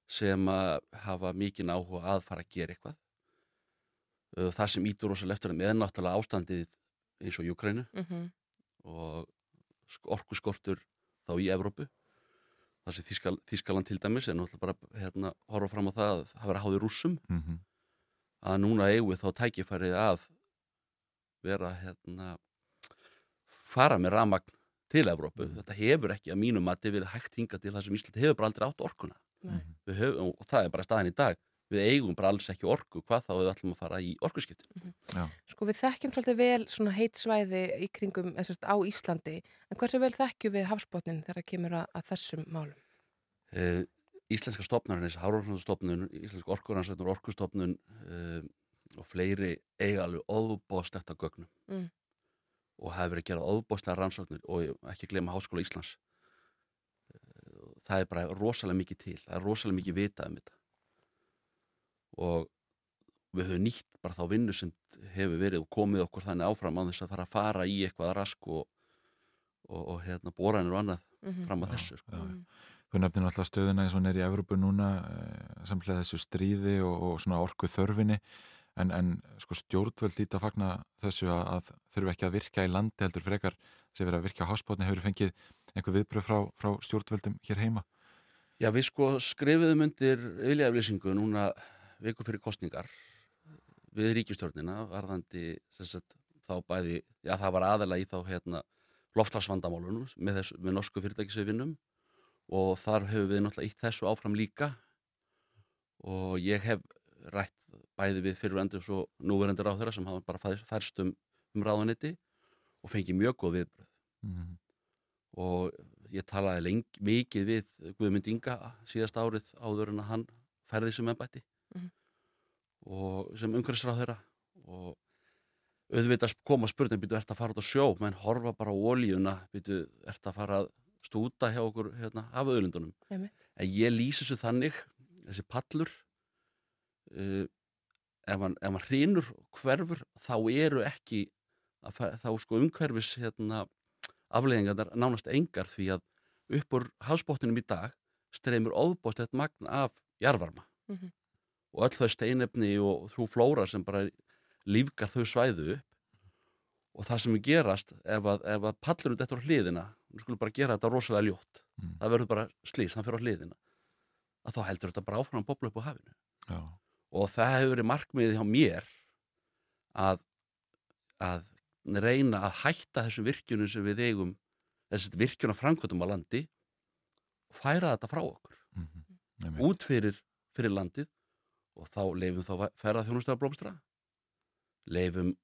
sem að hafa mikið áhuga að fara að gera eitthvað. Uh, Það sem ítur rosa leftur með er náttúrulega ástandið eins og Júkrænu Mm og orku skortur þá í Evrópu. Það sem Þískal, Þískaland til dæmis er náttúrulega bara hérna, horfa fram á það að það vera háði rússum mhm, að núna eigum við þá tækifærið að vera hérna fara með ramagn til Evrópu. Þetta hefur ekki að mínum að verið hægt hinga til það sem Ísland hefur bara aldrei átt orkuna. Nei. Við Höfum, og það er bara staðan í dag. Við eigum bara alls ekki orku, hvað þá við ætlum að fara í orkuskiptin. Sko við þekkjum svolítið vel svona heit svæði í kringum, eða sérst á Íslandi, en hversu vel þekkjum við hafsbotnin þegar kemur að, að þessum málum? Uh, íslenska stopnarinn, þessi Hárvarsnarstofnun, íslenska orkuransveitur, orkustofnun uh, og fleiri eiga alveg óbóðslegt að gögnum Mm. og hafi verið að gera óbóðslega rannsóknir og ekki glema Háskóla Íslands. Það er bara rosalega mikið til, það er rosalega mikið vitað um þetta og við höfum nýtt bara þá vinnu sem hefur verið og komið okkur þannig áfram á þess að fara að fara í eitthvað rask og, og, og hérna, boranir og annað Mhm. fram að þessu. Sko. já, já. Þú nefnir náttúrulega stöðuna eins og nýri í Evrópu núna eh, samlega þessu stríði og, og svona orku þörfinni en, en sko stjórnvöld líta að fagna þessu að, að þurfu ekki að virka í landi heldur frekar sem verið að virka á háspotni hefur fengið einhver viðbröð frá, frá stjórnvöldum hér heima? Já, við sko skrifuðum undir viljaflýsingu núna viku fyrir kostningar við ríkistjórnina varðandi að þá bæði, já það var aðalega í þá hérna loftlagsvandamálunum með, með norsku fyrirtæki sem við vinnum og þar hefur við náttúrulega ítt þessu áfram líka og ég hef rætt bæði við fyrirvendur og núverendur á þeirra sem hafa bara fær- færst um, um ráðanetti og fengið mjög góð viðbröð mm. og ég talaði lengi, mikið við Guðmund Inga síðast árið áður en að hann færði sem ennbætti Mhm. og sem umhverfisráð þeirra og auðvitað koma spurning býtu ert að fara út á sjó menn horfa bara á ólíuna býtu ert að fara að stúta hjá okkur hérna, af auðlundunum Einmitt. en ég lýsi þessu þannig þessi pallur uh, ef hann hrýnur hverfur þá eru ekki þá sko umhverfis hérna, afleggingarnar nánast engar því að upp úr hafsbóttinum í dag streymur óðbóst eitt magn af jarvarma Mhm. og öll þau steinefni og þú flóra sem bara lífgar þau svæðu upp. Og það sem er gerast ef að, ef að pallurinn þetta á hliðina við skulum bara gera þetta rosalega ljótt. Mm. það verður bara slís, hann fyrir á hliðina. Að þá heldur þetta bara áfram að bobla upp á hafinu. Já, og það hefur verið markmiðið hjá mér að, að reyna að hætta þessum virkjunum sem við eigum þessi virkjuna framkvæmdum á landi og færa þetta frá okkur. Mm -hmm. út fyrir, fyrir landið og þá leifum þá ferða þjónustöða blómstra. Leifum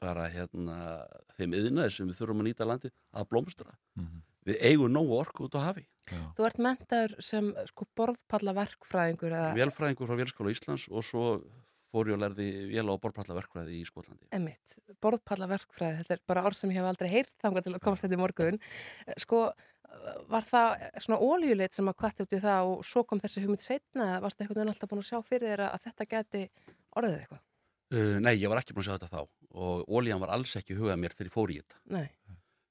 bara hérna þeim yðnaði sem við þurfum að nýta landið að blómstra. Mhm. við eigum nógu orku út á hafi. Þú ert mentaður sem sko borðpallaverkfræðingur eða? Velfræðingur frá Vélskóla Íslands og svo fór ég og lærði vél á borðprallaverkfræði í Skotlandi emitt, borðpallaverkfræði, þetta er bara orð sem ég hef aldrei heyrt þangað til að komast þetta í morgun. Eh, Sko, var það svona ólíuleit sem að kvatti út í það og svo kom þessi hugmynd setna eða varstu einhvern veginn alltaf búin að sjá fyrir þér að þetta geti orðið eitthvað? Uh, nei, ég var ekki búin að sjá þetta þá og ólíjan var alls ekki hugað mér fyrir fór í þetta. Nei,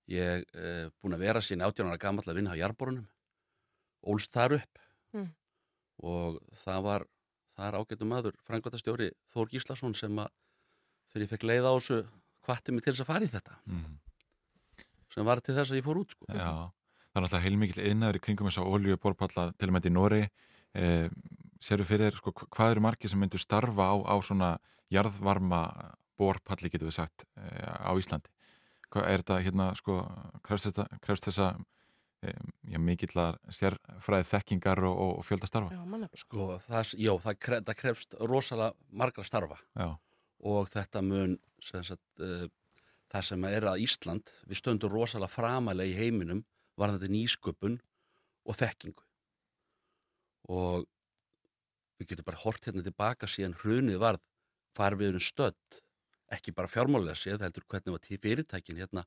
Ég uh, búin að vera sín 18 ára gamall að vinna á jarborunum, ólst þar upp Mm. og það var, það er ágættum maður, frangværtastjóri Þór Gíslason sem að fyrir ég fekk leið á þessu hvatti mig til þess að fara í þetta Mm. sem var til þess að ég fór út sko. Já, það er náttúrulega heilmikil yðnaður í kringum þess að olju borpalla til og með í Nóri eh, séru fyrir sko, hva- hvað eru margir sem myndur starfa á, á svona jarðvarma borpalli, getur við sagt, eh, á Íslandi? Hvað er þetta, hérna, sko, krefst, þetta, krefst þessa já, mikillar sérfræði þekkingar og, og, og fjölda starfa? Já. Sko, það, já, það, kref, það krefst rosalega margra starfa Já, og þetta mun sem sagt, uh, það sem er að Ísland við stöndum rosalega framalega í heiminum var þetta nýsköpun og þekkingu og við getum bara hort hérna tilbaka síðan hrunið varð erum stödd ekki bara fjármálega séð, heldur hvernig var fyrirtækin hérna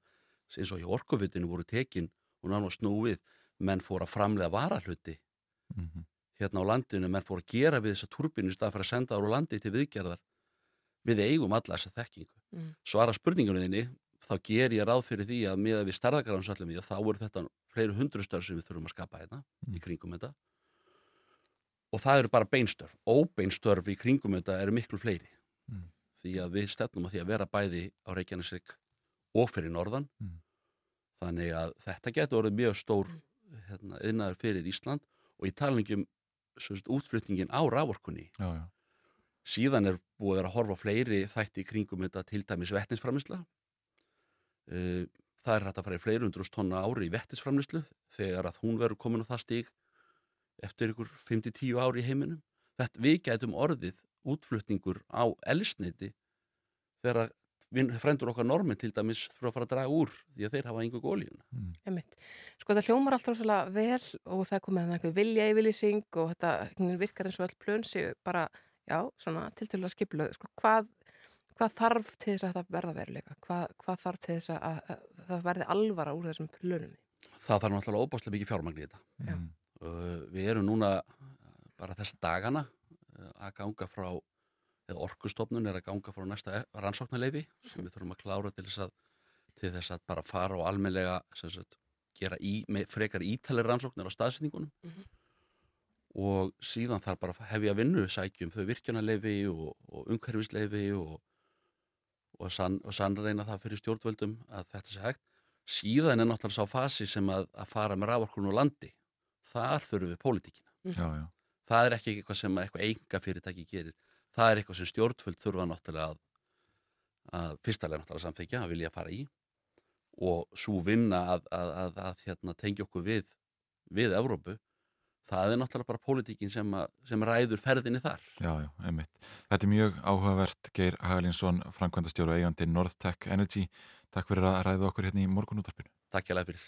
eins og í orkuvitinu voru tekin og náttúrulega snúið. Menn fór að framlega varahluti. Mhm, hérna á landinu, menn fór að gera við þessa turbinu í stað fyrir að senda ára á landi til viðgerðar. Við eigum alla þessa þekkingu. Mm. svara spurningunum þinni þá ger ég ráð fyrir því að miða við starðagránsallum í þá eru þetta fleiri hundru störf sem við þurfum að skapa hérna í kringum þetta. Og það eru bara beinstörf óbeinstörf í kringum þetta eru miklu fleiri. Mm. því að við stefnum að því að vera bæði á Reykjanesrik og fyrir norðan. Mm. Þannig að þetta getur orðið mjög stór hérna, yðnaður fyrir Ísland og í talningum útflutningin á rávorkunni síðan er búið að vera að horfa fleiri þætti í kringum þetta til dæmis vettinsframlisla það er hægt að fara í fleiri hundrúst tonna ári í vettinsframlislu þegar að hún verður komin á það stíg eftir ykkur 5-10 ári í heiminum. Þetta við gætum orðið útflutningur á elsniti þegar frændur okkar normin til dæmis fyrir að fara að draga úr því að þeir hafa einhver góliðuna Einmitt. Sko það hljómar alltaf svolítið vel og það komið að einhver vilja yfirlýsing og þetta virkar eins og öll plön séu bara, já, svona tiltölulega skipluð. Sko hvað, hvað þarf til þess að þetta verða veruleika? Hvað, hvað þarf til þess að, að, að það verði alvara úr þessum plönum? það þarf náttúrulega óbáslega mikið fjármagn í þetta Já. Uh, við erum núna bara þess dagana uh, að ganga frá eða orkustofnun er að ganga frá næsta rannsóknarleifi sem við þurfum að klára til þess að, til þess að bara fara og almennlega sem sagt, gera í, með frekar ítalir rannsóknir á staðsetningunum. Mhm. og síðan þarf bara að hefja vinnu sækjum þau virkjanarleifi og, og umhverfisleifi og, og, sann, og sannreina það fyrir stjórnvöldum að þetta sé hægt. Síðan er náttúrulega sá fasi sem að, að fara með rávorkunum á landi. Þar þurfum við pólitíkina. Já, já. það er ekki eitthvað sem eitthvað enga fyrirtæki gerir það er eitthvað sem stjórnvöld þurfa náttúrulega að, að fyrstalega náttúrulega samþykja að vilja fara í og svo vinna að, að, að, að hérna, tengja okkur við við Evrópu það er náttúrulega bara pólitíkin sem, að, sem ræður ferðinni þar Já, já, einmitt. Þetta er mjög áhugavert Geir Hagalinsson, framkvæmdastjóru og eigandi Northtech Energy. Takk fyrir að ræða okkur hérna í morgunútarpinu. Takk hjá fyrir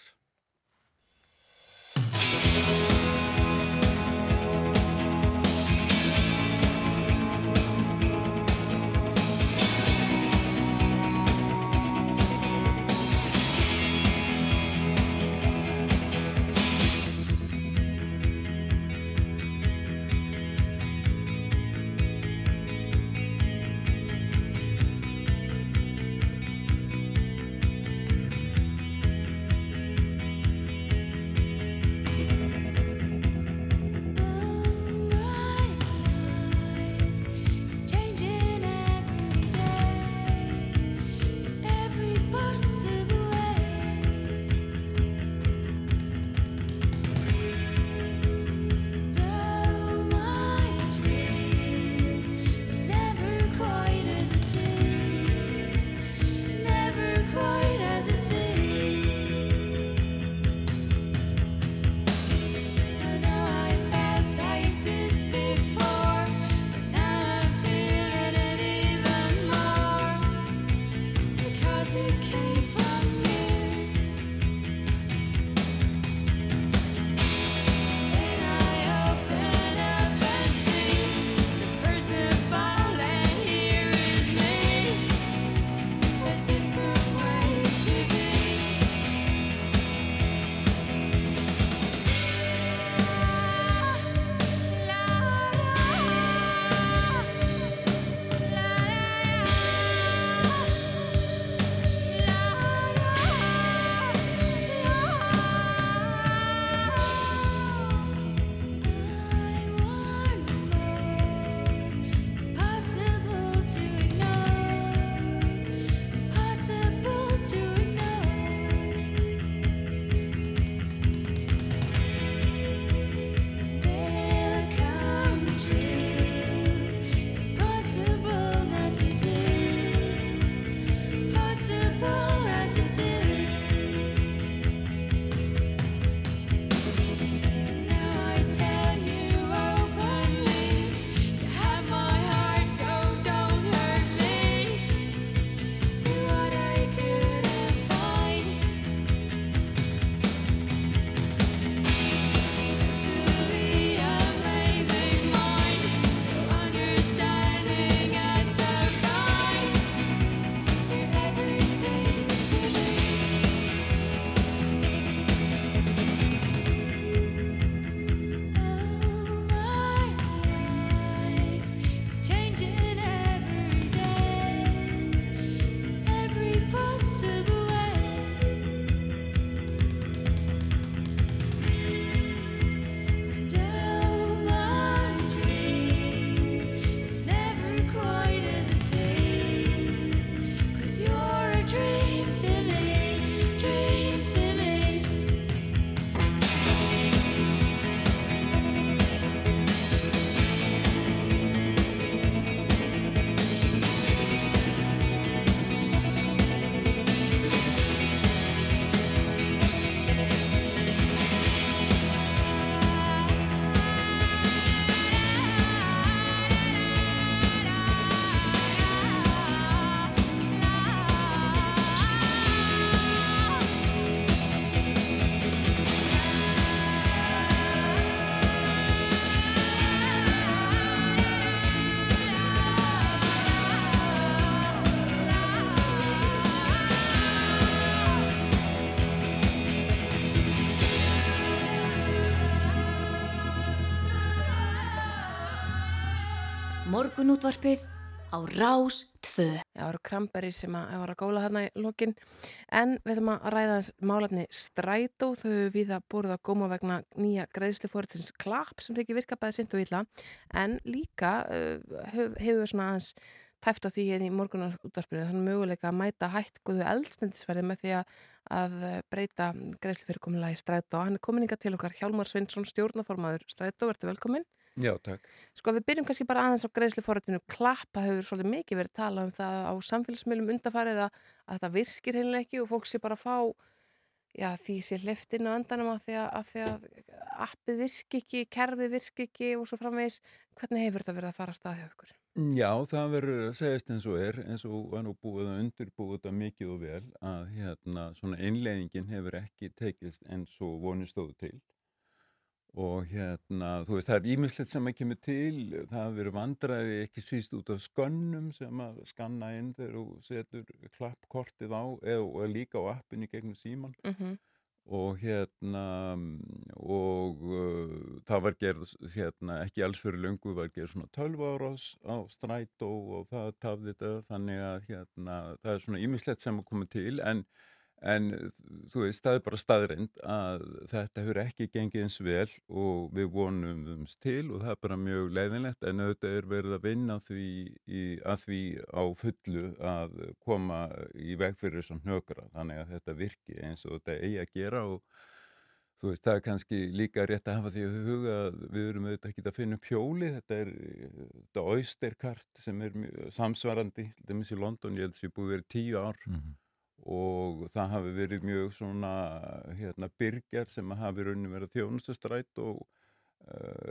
Morgunútvarpið á Rás 2. Já, það eru kramberi sem að var að góla þarna í lokin en við höfum að ræða þess málefni strætó þau við að búið að góma vegna nýja greiðslufóriðsins klapp sem þykir virka bæði sint og illa en líka uh, hefur hef svona aðeins tæft á því í morgunútvarpinu þannig möguleika að mæta hætt góðu eldstendisverði með því að, að breyta greiðslufyrirkomlega í strætó. Hann er komin inga til okkar Hjálmar Svinsson, stjórnaformaður strætó, verður velkomin. Já, takk. Sko við byrjum kannski bara aðeins á greiðsluforrættinu klappa hefur svolítið mikið verið talað um það á samfélagsmiðlum undarfarið að, að það virkir heimlega ekki og fólk sé bara að fá já, því sé hliftin og andanum að því að, að því að appið virki ekki, kerfið virki ekki og svo framvegs, hvernig hefur þetta verið að fara að staðið okkur? Já, það verður að segjast eins og er, eins og var nú búið að undirbúið þetta mikið og vel að hérna svona einleggingin hefur ekki tekist eins og vonið stóðu til og hérna, þú veist, það er ímislegt sem að kemur til, það hefur verið vandræði ekki síst út af skönnum sem að skanna inn þegar þú setur klappkortið á eða líka á appinu gegnum síman mm -hmm. og hérna og uh, það var gerð hérna, ekki alls fyrir löngu var gerð svona 12 ára á strætó og það tafði þetta þannig að hérna, það er svona ímislegt sem að koma til. En En þú veist, það er bara staðrind að þetta hefur ekki gengið eins vel og við vonum umst til og það er bara mjög leiðinlegt. En auðvitað er verið að vinna því, í, að því á fullu að koma í veg fyrir þessum hnökra. Þannig að þetta virki eins og þetta eigi að gera og þú veist, það er kannski líka rétt að hafa því að huga að við erum auðvitað ekki að finna pjóli, þetta er þetta oysterkart sem er samsvarandi, þetta er mjög í London, ég held að það sé búið verið tíu ár. Mm -hmm og það hafi verið mjög svona hérna byrjar sem hafi raunin verið þjónustustrætt og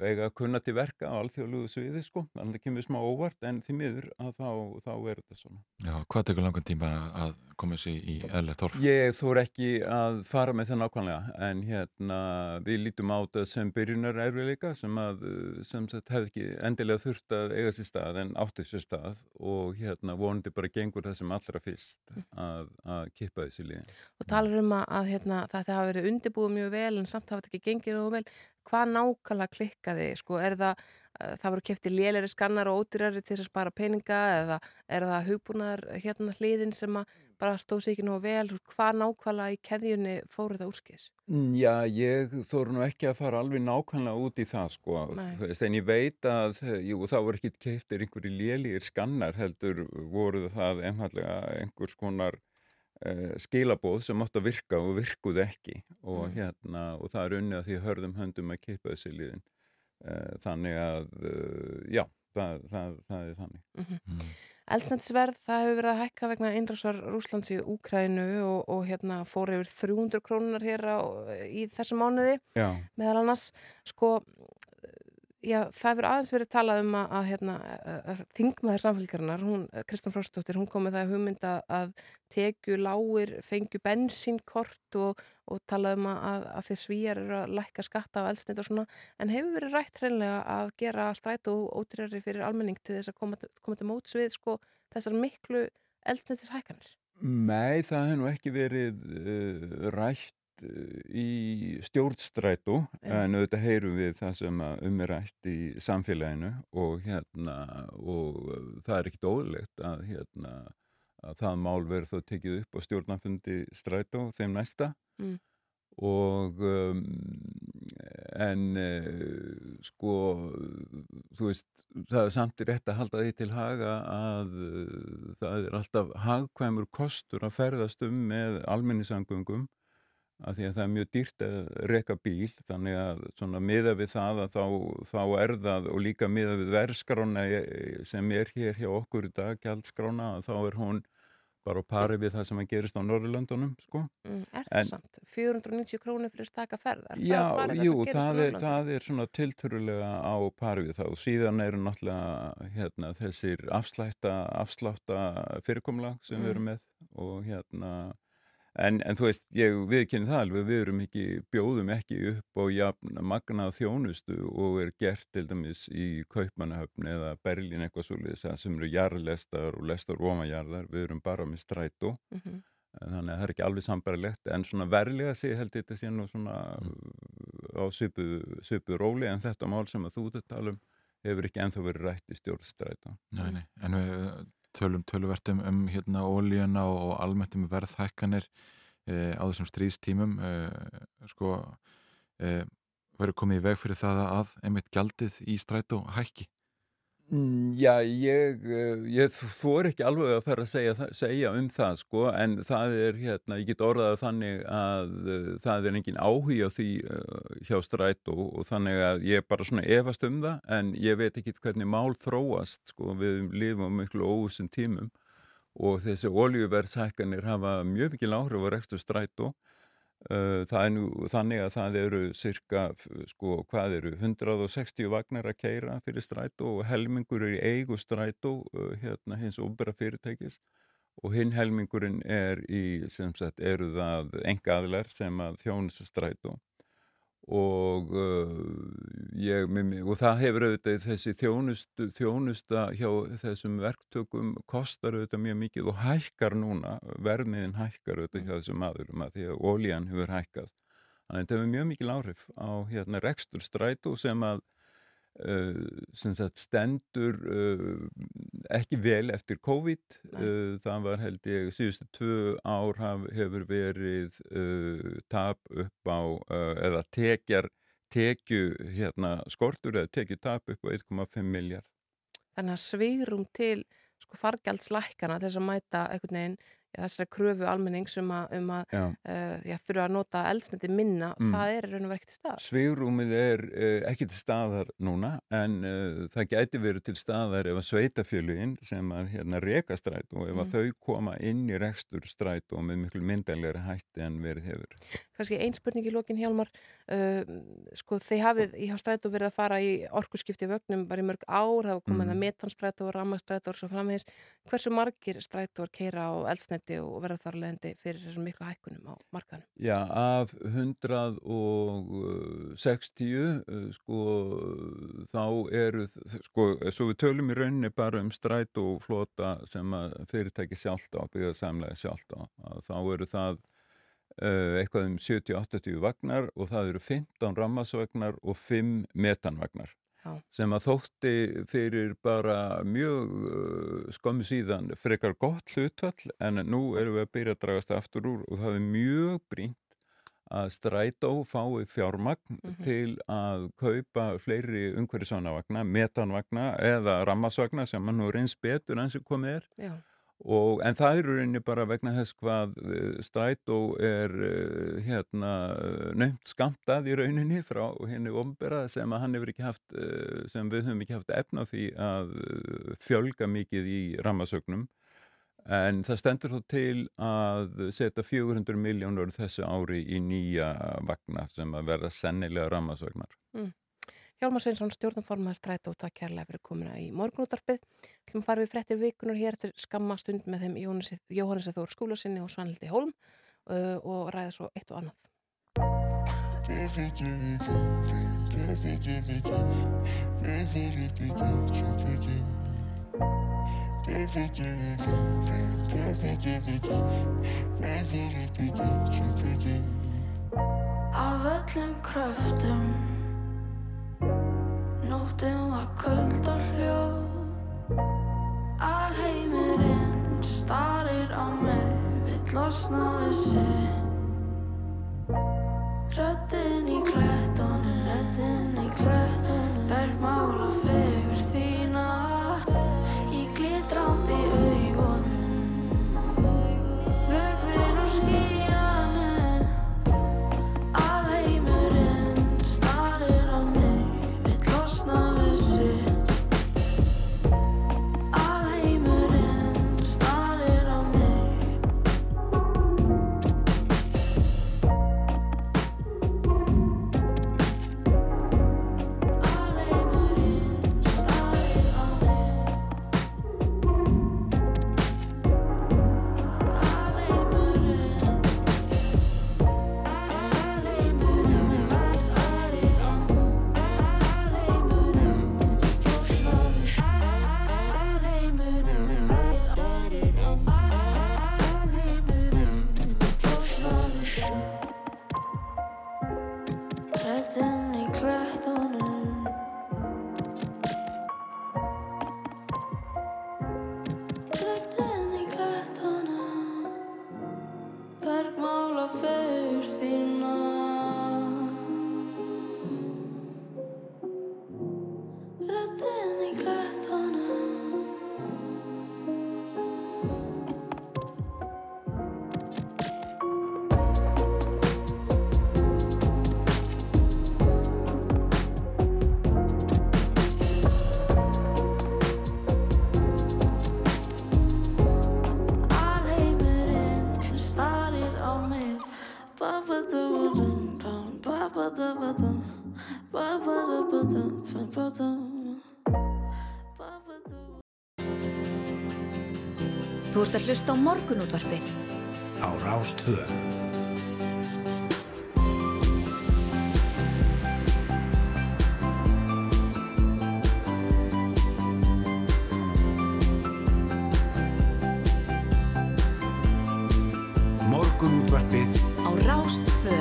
eiga að kunna til verka á alþjóðluðu sviði sko, þannig að það kemur smá óvart en því miður að þá, þá er þetta svona. Já, hvað tekur langan tíma að koma þessi í eðlert orf? Ég þór ekki að fara með það nákvæmlega en hérna við lítum á þetta sem byrjunar erfiðleika sem að sem sagt hefði ekki endilega þurft að eiga sér stað en áttu sér stað og hérna vonandi bara gengur það sem allra fyrst að, að kippa þessi líðin. Og talar um að, hérna, þetta hafi verið undirbúið mjög vel en samt hafa þetta ekki gengið mjög vel. Hvað nákvæmlega klikkaði? Sko, er það það voru kæfti lélæri skannar og ódýrari til þess að spara peninga eða er það hugbúnaðar hérna hliðin sem bara stóð sér ekki nú vel hvað nákvæmlega í keðjunni fóru þetta úrskis? Mm, já, ég þóru nú ekki að fara alveg nákvæmlega út í það sko, en ég veit að jú, þá voru ekki kæftir einhverju lélæri skannar heldur voru það einfallega einhvers konar uh, skilabóð sem átt að virka og virkuð ekki og, mm. hérna, og það er unnið að því hörðum höndum að keipa þessi liðin Eh, þannig að eh, já, það, það, það er þannig mm -hmm. mm. Eldsnættisverð, það hefur verið að hækka vegna innrásar Rúslands í Úkrænu og, og hérna fór yfir 300 krónunar hér á, í þessu mánuði já. meðal annars sko Já, það hefur aðeins verið talað um að, að, hérna, að þingmaður samfélgarinnar, Kristján Fróstóttir, hún kom með það hugmynda að tekju lágir, fengju bensínkort og, og talað um að, að því svíjar eru að lækka skatta á eldsneitt og svona, en hefur verið rætt hreinlega að gera stræt og ótrýrari fyrir almenning til þess að koma, koma til móts við sko, þessar miklu eldsneittis hækkanir? Nei, það hefur nú ekki verið uh, rætt í stjórnstrætu en auðvitað heyrum við það sem um er rætt í samfélaginu og hérna og það er ekkit óðurlegt að hérna að það mál verður þá tekið upp á stjórnafundi strætu þeim næsta. Mm. og um, en uh, sko þú veist það er samt í rétt að halda því til haga að uh, það er alltaf hagkvæmur kostur að ferðast um með almennisangungum að því að það er mjög dýrt að reyka bíl þannig að svona miða við það að þá, þá er það og líka miða við verðskrána sem er hér hjá okkur í dag, gjaldskrána, þá er hún bara á pari við það sem að gerist á Norrlöndunum sko. Mm, er það en, samt? 490 krónir fyrir staka ferðar? Já, það jú, það er, það er svona tilturulega á pari við það og síðan eru náttúrulega hérna, þessir afslætta, afslátta fyrirkomlag sem mm. við erum með og hérna En, en þú veist, ég viðkynni það alveg, við erum ekki, bjóðum ekki upp á jafn magnað þjónustu og er gert til dæmis í Kaupmannahöfn eða Berlín eitthvað svolítið sem eru jarðlestar og lestar ómajarðar, við erum bara með strætó, mm -hmm. þannig að það er ekki alveg sambarilegt, en svona verlega sé held þetta sé nú svona mm. á svipu róli en þetta mál sem að þú þetta tala um hefur ekki enþá verið rætt í stjórnstræta. Nei, nei, en við tölum töluvert um, hérna ólíuna og almennt um verðhækkanir e, á þessum stríðstímum e, sko e, verður komið í veg fyrir það að einmitt gjaldið í strætó hækki Já, ég, eh, ég þór ekki alveg að fara að segja, segja um það sko, en það er hérna, ég get orðað þannig að uh, það er engin áhuga á því uh, hjá strætó og þannig að ég bara svona efast um það en ég veit ekki hvernig mál þróast sko, við lifum miklu óvissum tímum og þessi oljuverðshækkanir hafa mjög mikil áhrif á rekstur strætó Uh, það er nú þannig að það eru cirka, sko, hvað eru 160 vagnar að keira fyrir strætó og helmingur er í eigu strætó uh, hérna hins óbera fyrirtækis. Og hinn helmingurinn er í, sem sagt, eru það engaðlar sem að þjónustu strætó og uh, ég, og það hefur auðvitað þessi þjónustu, þjónusta hjá þessum verktökum kostar auðvitað mjög mikið og hækkar núna, verðmiðin hækkar auðvitað hjá þessum maðurum að því að ólíjan hefur hækkað. Þannig að þetta hefur mjög mikil áhrif á hérna rekstur strætó sem að sem sagt stendur uh, ekki vel eftir COVID. Uh, það var held ég síðustu tvö ár hefur verið uh, tap upp á eða tekjar tekju hérna skortur eða tekju tap upp á 1,5 miljard Þannig að svigrum til sko, fargjaldslækana þess að mæta einhvern veginn þessari kröfu almennings um að, um að uh, þurfa að nota eldsniti minna, Mm. það er raun og verið ekki til stað. Svigrúmið er uh, ekki til staðar núna en uh, það gæti verið til staðar ef að sveitafjölugin sem að hérna reka stræt og ef að Mm. þau koma inn í rekstur stræt og með miklu myndælegri hætti en verið hefur. Kannski ein spurning í lokin Hjálmar, uh, sko þið hafið í strætó verið að fara í orkuskipti vögnum bara í mörg ár, það var komið Mhm. mm. metanstrætó og rammastrætó og svo framvegis. Hversu margir strætóar keira á eldsneti og verða þar leðandi fyrir þessum miklu hækkunum á markanum? Já, af 160 uh, sko þá eru sko, svo við tölum í rauninni bara um stræt og flota sem að fyrirtæki sjálft á, byggða samlega sjálft á að þá eru það eitthvað um 70-80 vagnar og það eru 15 rammasvagnar og 5 metanvagnar Já. sem að þótti fyrir bara mjög uh, skömmu síðan frekar gott hlutfall en nú erum við að byrja að dragast aftur úr og það er mjög brínt að strætó fái fjármagn til að kaupa fleiri umhverjusvagna, metanvagna eða rammasvagna sem mann nú reyns betur enn sem komið er Já. Og, en það er í rauninni bara vegna þess hvað eh, strætó er uh, hérna nöfnt skamtað í rauninni frá henni ombera sem haft, uh, sem við höfum ekki haft efna því að fjölga mikið í rammasögnum. En það stendur þó til að setja 400 miljónur þessu ári í nýja vagna sem að verða sennilega rammasögnar. Mm. Hjálmar Sveinsson, stjórnumformaði strætó, takk kærlega fyrir komuna í morgunútarpið. Þú fara við frettir vikunar hér eftir skamma stund með þeim Jóhannes, Þór skúlasinni og Svanhildi Hólm uh, og ræða svo eitt og annað. Af öllum kröftum Nóttin var köld og hljó Alheimurinn starir á mig Vill losna við sig. Röddinn í klettunum Röddinn í klettunum að hlusta á morgunútvarpið á Rástvö. Morgunútvarpið á Rástvö.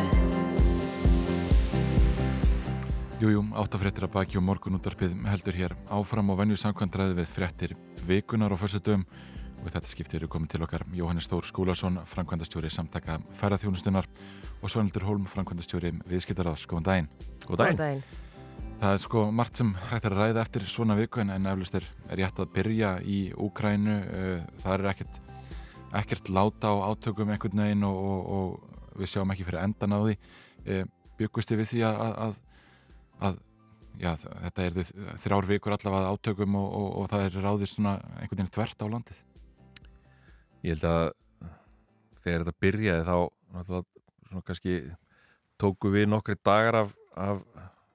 Jújú, áttafréttir að baki og morgunúttarpið heldur hér áfram og venju samkvæmdræði við fréttir vikunar og fyrstutum og þetta skiptir eru komið til okkar Jóhannes Stór Skúlason, framkvæmdastjóri samtaka færaþjónustunar og Svanildur Holm, framkvæmdastjóri viðskiptaráðs. Góðan daginn. Góðan daginn. Það er sko margt sem hægt er að ræða eftir svona viku en, en eflust er rétt að byrja í Úkrænu. Það er ekkert, ekkert láta á átökum einhvern veginn og, og, og við sjáum ekki fyrir endan á því. Byggusti við því að, að, að já, þetta er þrjár vikur allavega átökum og, og það er ráðið svona einhvern veginn þvert á landið. Ég held að þegar þetta byrjaði þá kannski tóku við nokkri dagar af, af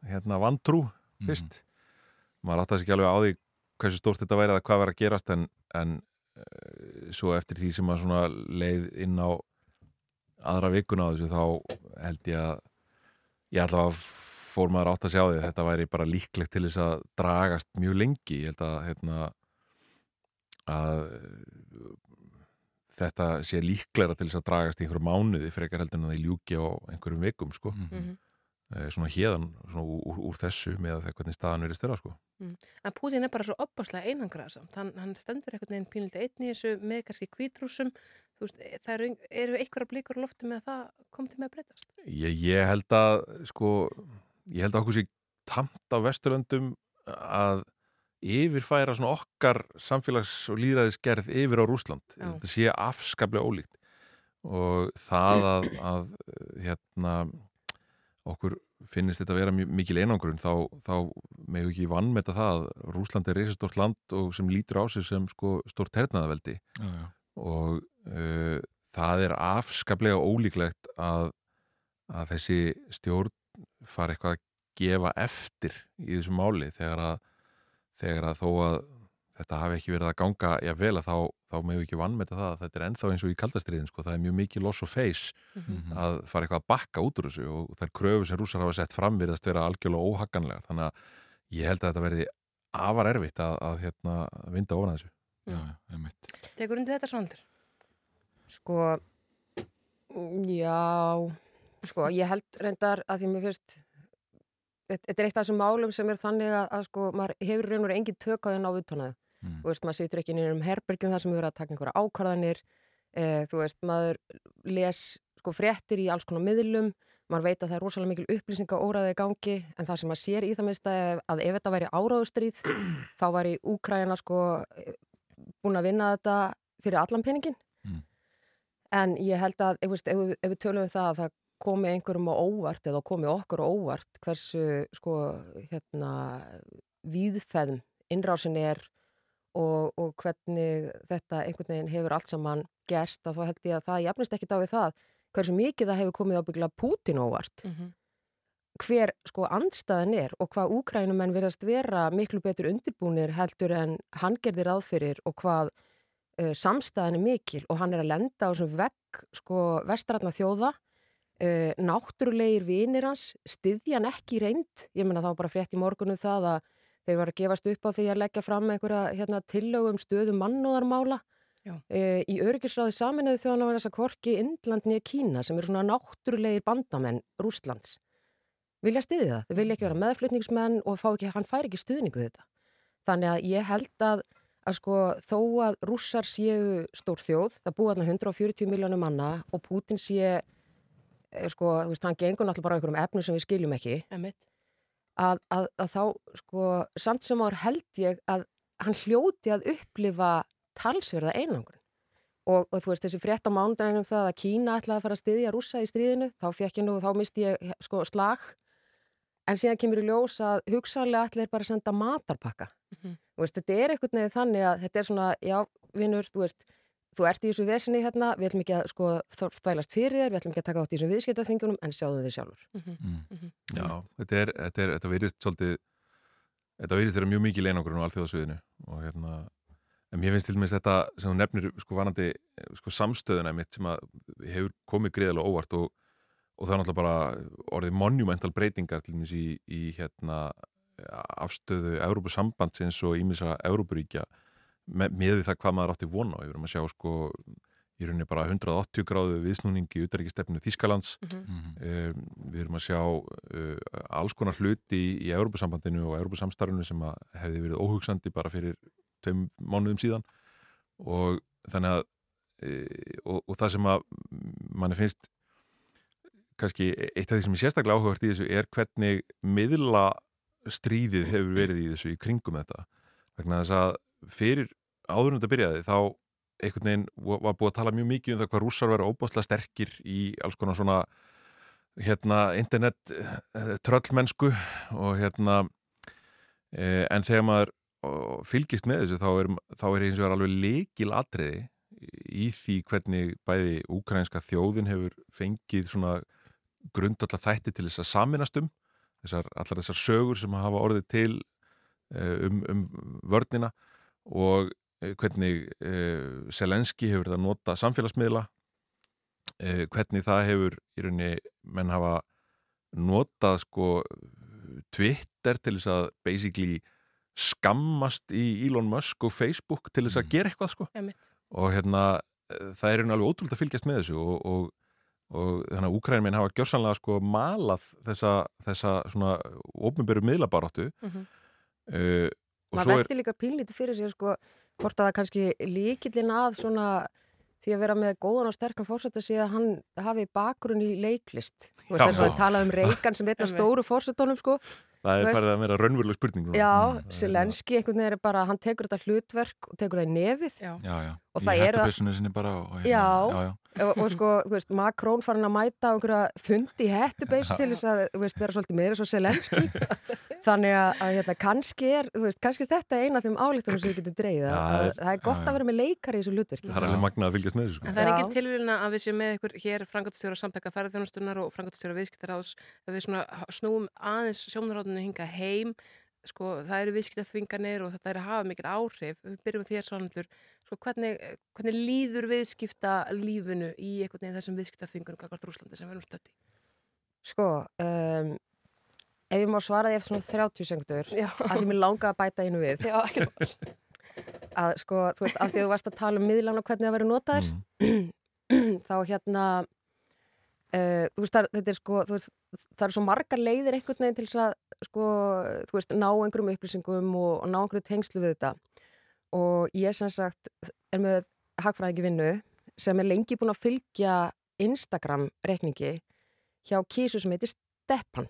hérna vantrú fyrst mm. maður átti að segja alveg á því hversu stórt þetta væri að hvað verið að gerast en, en uh, svo eftir því sem að svona leið inn á aðra vikuna á þessu þá held ég að ég ætla að fór maður átt að sjá því að þetta væri bara líklegt til þess að dragast mjög lengi ég held að hérna að þetta sé líklega til þess að dragast í einhverju mánuði frekar heldur en að það ljúki á einhverjum vikum sko. Mm -hmm. svona hérðan svona úr, úr þessu með að hvernig staðan verið störa sko. Mm. En Putin er bara svo opbáslega einangraðsamt hann, hann stendur einhvern veginn pínildi einni í þessu með kannski kvítrúsum veist, það eru, eru einhverja blíkur lofti með að það kom til með að breytast? Ég, ég held að sko ég held að okkur sé tamt á Vesturlöndum að yfirfæra svona okkar samfélags- og líðræðisgerð yfir á Rúsland. Já. Þetta sé afskaplega ólíkt og það að, að hérna okkur finnist þetta að vera mikil einangrun þá, þá meðu ekki vannmeta það að Rúsland er reysastort land og sem lítur á sig sem sko stort hernaðaveldi já, já. og uh, það er afskaplega ólíklegt að, að þessi stjórn fara eitthvað að gefa eftir í þessu máli þegar að, þegar að þó að þetta hafi ekki verið að ganga já vel að þá, þá meðu ekki vannmeta það að þetta er ennþá eins og í kaldastriðin sko, það er mjög mikið loss of face mm -hmm. að fara eitthvað að bakka út úr þessu og þær kröfu sem rúsar hafa sett fram virðast vera algjörlega óhagganlegar. Þannig að ég held að þetta verði afar erfitt að, að hérna, vinda ofan þessu. Já, ég mitt Tekur undir þetta svandur? Sko já sko ég held reyndar að því mér fyrst þetta er eitt af þessum málum sem er þannig að, að sko maður hefur raun og verið engin tök á því að ná utanæðu mm. og veist maður situr ekki inn í um herbergjum þar sem við verðum að taka einhverja ákvarðanir eh, þú veist maður les sko fréttir í alls konar miðlum maður veit að það er rosalega mikil upplýsinga óraðið í gangi en það sem maður sér í það minnst að, ef þetta væri áráðustríð (clears throat) þá var í Úkræna sko búin að vinna þetta fyrir allan peningin mm. en ég held að ef, ef, ef við tölum um það að það komi einhverjum á óvart eða komi okkur á óvart hversu sko hérna víðfæðum innrásin er og, og hvernig þetta einhvern veginn hefur allt saman gerst að þá held ég að það jafnist ekki á við það hversu mikið það hefur komið ábyggla Putin óvart mm -hmm. hver sko andstæðan er og hvað úkrænumenn verðast vera miklu betur undirbúnir heldur en hann gerðir aðfyrir og hvað uh, samstæðan er mikil og hann er að lenda á þessum vegg sko vestrætna þjóða Uh, náttúrulegir vinir hans styðja hann ekki reynd. Ég menna þá bara frétt í morgunum það að þeir var að gefast upp á því að leggja fram einhverja hérna, tillögum stöðum mannúðarmála uh, í öryggisráði saminuðu þjóðan á þess að korki Indland nýja Kína sem eru svona náttúrulegir bandamenn Rústlands vilja styðja það, þau vilja ekki vera meðflutningsmenn og ekki, hann fær ekki stuðningu þetta. Þannig að ég held að, að sko, þó að rússar séu stór þjóð, það búið 140 miljónum manna og Putin sé Eh, sko, þú veist, hann gengur náttúrulega bara einhverjum efnum sem við skiljum ekki. Að, að, að þá, sko, samt sem ár held ég að hann hljóti að upplifa talsverða einangrun. Og, og þú veist, þessi frétt á mándaginum það að Kína ætlaði að fara að styðja rúsa í stríðinu þá fekk ég nú, þá misti ég sko slag. En síðan kemur í ljós að hugsanlega ætlaði bara að senda matarpakka. Mm -hmm. þú veist, þetta er einhvern veginn þannig að þetta er svona, já, vinnur, þú veist þú ert í þessu vesinni hérna, við ætlum ekki að sko þvælast fyrir þér, við ætlum ekki að taka átt í þessum viðskiptaþvingunum en sjáðu þið sjálfur. Mm. Já, þetta er, þetta er, þetta verðist svolítið, þetta verðist þeirra mjög mikið leinangurinn á alþjóðasviðinu og hérna, en mér finnst til dæmis þetta sem þú nefnir, sko, vanandi, sko, samstöðuna mitt sem að hefur komið greiðalega óvart og, og það er náttúrulega bara orðið monumental breytingar til dæmis í, í hérna, afstöðu Európusambandsins og ímissa Európuríkja með, því það hvað maður átti vona á. Ég verðum að sjá, sko, í rauninni bara 180 gráðu viðsnúning í utaríkistefnu Þískalands Mhm. um, við erum að sjá uh, alls konar hluti í, í Európa-sambandinu og Európa-samstarfinu sem að hefði verið óhugsandi bara fyrir tveim mánuðum síðan og þannig að uh, og, og það sem að manni finnst kannski eitt af því sem er sérstaklega áhugavert í þessu er hvernig miðla stríðið hefur verið í þessu í kringum þetta vegna þess að fyrir áður en þetta byrjaði þá einhvern veginn var búið að tala mjög mikið um það hvað rússar verið óbáslega sterkir í alls konar svona hérna internet eh, tröllmennsku og hérna eh, en þegar maður fylgist með þessu þá er, þá er eins og er alveg leikil atriði í því hvernig bæði úkrænska þjóðin hefur fengið svona grundallar þætti til þess að saminast um þessar, allar þessar sögur sem hafa orðið til eh, um, um vörnina og hvernig uh, Selenski hefur þetta að nota samfélagsmiðla uh, hvernig það hefur í rauninni menn hafa notað sko Twitter til þess að basically skammast í Elon Musk og Facebook til þess að gera eitthvað sko Einmitt. og hérna eh, það er alveg ótrúlega að fylgjast með þessu og, og, og þannig að Úkrænuminn hafa gjörsanlega sko malað þessa, þessa svona ofnbjörgu miðlabaráttu Mhm. uh, og maður svo er velti líka pínlítið fyrir sér sko hvort að það kannski líkillin að svona því að vera með góðan og sterkan fórsetta sé að hann hafi bakgrunn í leiklist. Þú veist þess að tala um Reagan sem einn af (laughs) stóru fórsetónum sko. Það er farið að vera raunveruleg spurning. Já, Mm, Selenski einhvern veginn er bara, hann tekur þetta hlutverk og tekur það í nefið. Já, já, Í hettupeysunni sinni bara og, og hérna, Já, já, já. Og, og sko, þú veist, Macron farin að mæta á einhverja fundi Já. (laughs) til þess að, þú veist, vera svolítið meira svo Selenski (laughs) þannig að, að hérna, kannski er, þú veist, kannski þetta er eina af þeim álíktunum sem við getum að, það að, er- það er gott já, að vera með leikar í þessu hlutverki. Það er alveg magnað að fylgjast með þessu sko. En það er Já. engin tilvíðina að við séum með ykkur hér frangatstjóra samtaka ferðarþjónustunar og frangatstjóra viðskiptaráðs að við snúum aðeins sjónarhóðinu hinga heim. Sko það eru viðskiptaþvinganir og þetta er að hafa mikil áhrif. Við byrjum þér svanaldur sko hvernig, hvernig líður viðskipta lífinu í einhvern veginn þessum viðskiptaþvingunum ef ég má svara því eftir svona 30 sekundur Já. að því mér langa að bæta einu við. Já, (laughs) að sko, þú veist, að því að þú varst að tala um miðlan og hvernig það verður notaðir (clears throat) þá hérna uh, þú veist, það, þetta er sko veist, það eru svo margar leiðir einhvern veginn til að sko, þú veist, ná einhverjum upplýsingum og, og ná einhverju tengslu við þetta. Og ég sem sagt er með hagfræðingi vinnu sem er lengi búin að fylgja Instagram rekningi hjá kísu sem heitir Steppan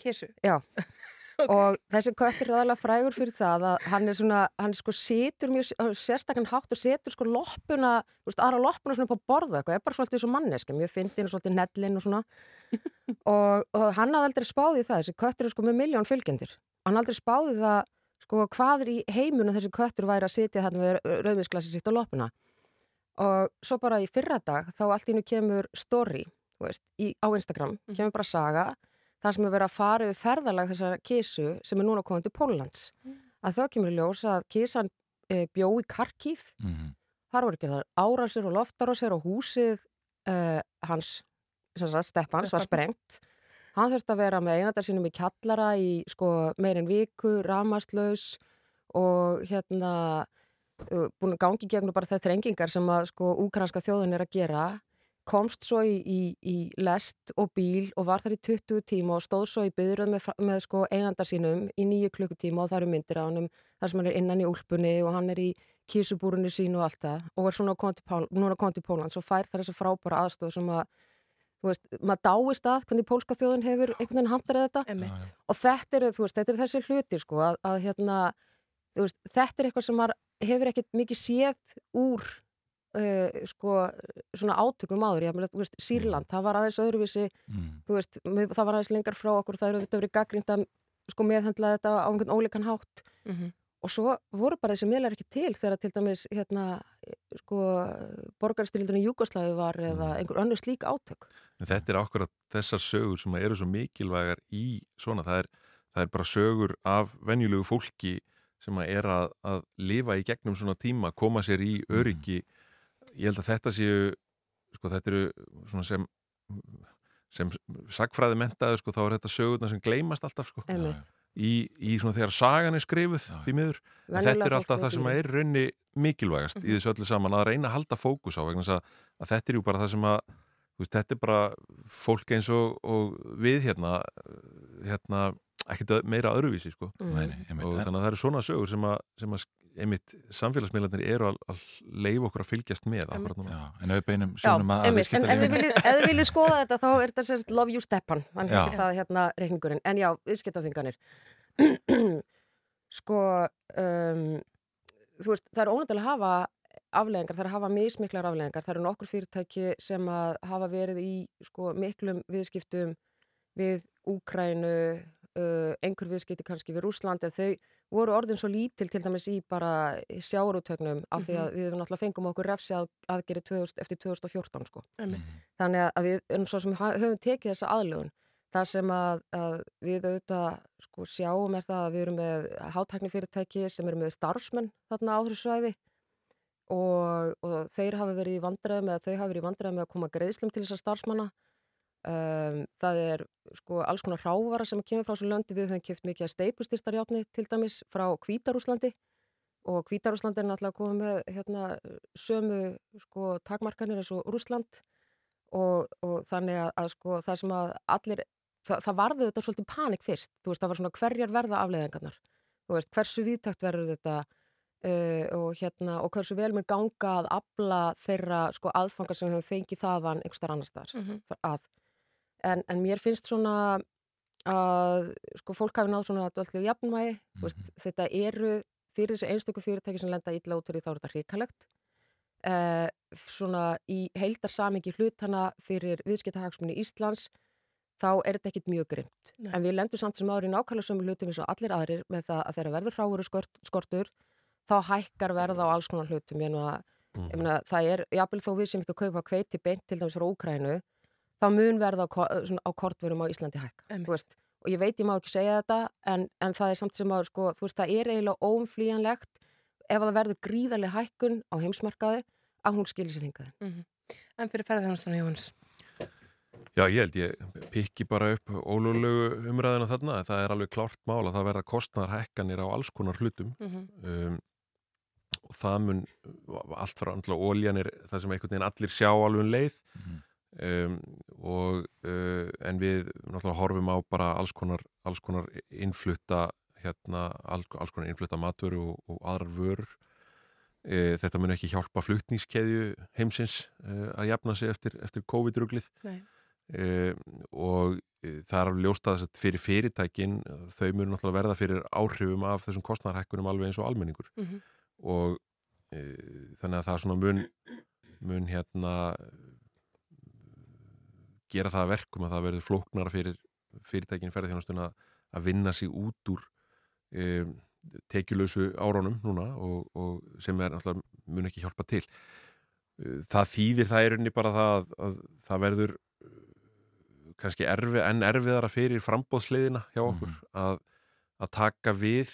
Kísu? Já. (laughs) Og þessi köttur er aðalega frægur fyrir það að hann er svona, hann sko setur mjög á sérstakann hátt og setur sko loppuna, þú veist, aðra loppuna svona upp á borða eitthvað, er bara svolítið svo manneska, mjög fyndin og svolítið nellin og svona. (laughs) Og, og hann hafði aldrei spáðið það, þessi köttur er sko með miljón fylgjendur, hann aldrei spáðið það sko hvað er í heimunum þessi köttur væri að sitja þarna með rauðminsglasi sitt á loppuna. Og svo bara í fyrra dag þá allt í nú kemur story, veist, í, á Instagram. Kemur bara saga þar sem er verið að fara yfir ferðalag þessara kísu sem er núna komið til Póllands. Að þá kemur í ljós að kísan e, bjó í Karkív, Mhm. þar voru ekki þar árásir og loftarásir og húsið e, hans, Steppans, var sprengt. Hann þurfti að vera með einandar sínum í kjallara í sko meirinn viku, ramasklaus og hérna uh, búin að gangi gegnum bara þetta þrengingar sem að sko úkranska þjóðin er að gera komst svo í, í, í lest og bíl og var þar í 20 tíma og stóð svo í byðröð með, með sko einandar sínum í nýju klukkutíma og það eru myndir á honum þar sem hann er innan í úlpunni og hann er í kísubúrunni sínu og allt það og er svona að koma til Pólans og fær þar þessa frábæra aðstof sem að þú veist, maður dáist að hvernig pólska þjóðin hefur einhvern veginn handarið þetta. Emitt. og þetta eru, þú veist, þetta eru þessi hlutir sko, að, að hérna, þú veist, þetta er eitthvað sem maður hefur ekkert mikið séð úr uh, sko, svona átökum áður, ég meina, þú veist, Sýrland, það var aðeins öðruvísi, þú veist, með- það var aðeins lengar frá okkur, það eru þetta verið gaggrínt að sko meðhendla þetta á einhvern ólíkan hátt. Mhm. og svo voru bara þessi miðlar ekki til þegar til dæmis hérna, sko, borgarstyrildunum Júgoslavi var eða einhver önnur slík átök. En þetta er akkurat þessar sögur sem eru svo mikilvægar í svona, það er, það er bara sögur af venjulegu fólki sem að er að, að lifa í gegnum svona tíma, koma sér í öryggi ég held að þetta séu sko þetta eru svona sem sem sagfræði mentaður sko þá er þetta sögurna sem gleymast alltaf sko. Í, í svona þegar sagan er skrifuð því miður, en þetta er alltaf það sem er raunni mikilvægast í þessu öllu saman að reyna að halda fókus á vegna þess að, að þetta er jú bara það sem að þú veist, þetta er bara fólk eins og, og við hérna hérna, ekkert meira öðruvísi sko. Mm. Nei, nei, einmitt. og En- þannig að það eru svona sögur sem að, sem að einmitt samfélagsmiðlarnir eru að, að leifa okkur að fylgjast með. Já, en auðbeinum Já, sjónum að einmitt, en viljið, ef þið viljið skoða þetta þá er þetta sérst Love You Já. heitir það hérna reikningurinn. En já, viðskiptaþinganir sko um, þú veist, það er ónættilega að hafa afleðingar, það er að hafa mismiklar afleðingar það eru nokkur fyrirtæki sem að hafa verið í sko miklum viðskiptum við Úkrænu uh, einhver viðskipti kannski við Rúsland en þau voru orðin svo lítil til dæmis í bara sjáurútögnum af því að við náttúrulega fengum okkur refsi að, aðgeri 2000, eftir 2014 sko. Þannig að við erum svo sem höfum tekið þessa aðlugun. Það sem að, að við auðvitað sko, sjáum er það að við erum með hátæknifyrirtæki sem eru með starfsmenn þarna á þessu svæði og, og þeir hafa verið í vandræðum eða þau hafa verið í vandræðum að koma greiðslum til þessar starfsmanna. Um, það er sko alls konar rávara sem kemur frá þessu löndi. Við höfum keft mikið að steipustyrtarjátni til dæmis frá Kvítarúslandi og Kvítarúslandi er náttúrulega komið með hérna, sömu sko, takmarkanir eins og Rúsland og, og þannig að, að sko, það sem að allir, það, það varðu þetta svolítið panik fyrst, þú veist, það var svona hverjar verða afleðingarnar, þú veist, hversu viðtakt verður þetta uh, og hérna, og hversu vel mér ganga að afla þeirra sko aðfangar sem við höfum fengið þaðan einhverstaðar annar staðar Mhm. að, en, en mér finnst svona að sko fólk hafi náð svona alltaf jafnvægi, mm veist, þetta eru fyrir þessi einstöku fyrirtæki sem lenda illa út því þá er þetta hrikalegt uh, svona í heildar samingi hlutana fyrir viðskiptahagsmunni Íslands þá er þetta ekkit mjög grimt. Nei. En við lendum samt sem ári nákvæmlega sömu hlutum eins og allir aðrir með það að þeirra verður hráuru skort, skortur þá hækkar verð á alls konar hlutum. Ég meina, ég meina það er, jafnvel þó við sem ekki að kaupa hveiti beint til dæmis frá Úkrænu, þá mun verð á, á kortverum á Íslandi hækka. Og ég veit ég má ekki segja þetta en, en það er samt sem að sko, þú veist, það er eiginlega óumflýjanlegt ef það verður gríðarlega hækkun á heimsmarkaði að hún skilir sér hingaði. Mhm. En fyrir ferðarþjónustuna Jóns Já, ég held ég pikki bara upp ólulegu umræðina þarna, það er alveg klárt mál að það verða kostnar hækkanir á alls konar hlutum Mhm. um, og það mun allt frá andla óljan er það sem einhvern veginn allir sjá alveg um leið um, og uh, en við náttúrulega horfum á bara alls konar, alls konar innflutta hérna, alls, alls konar innflutta matvöru og, og aðrar vörur. E, þetta mun ekki hjálpa flutningskeðju heimsins e, að jafna sig eftir, eftir COVID-ruglið. E, og það er alveg ljóst að þess að fyrir fyrirtækin þau munu náttúrulega verða fyrir áhrifum af þessum kostnarhækkunum alveg eins og almenningur. Mhm. og e, þannig að það svona mun, mun hérna gera það að verkum að það verður flóknara fyrir fyrirtækin ferðarþjónastuna að vinna sig út úr e, tekjulösu áránum núna og, og sem er náttúrulega mun ekki hjálpa til E, það þýðir það í rauninni bara það að, að það verður e, kannski erfi, enn erfiðara fyrir frambóðsliðina hjá okkur að, að taka við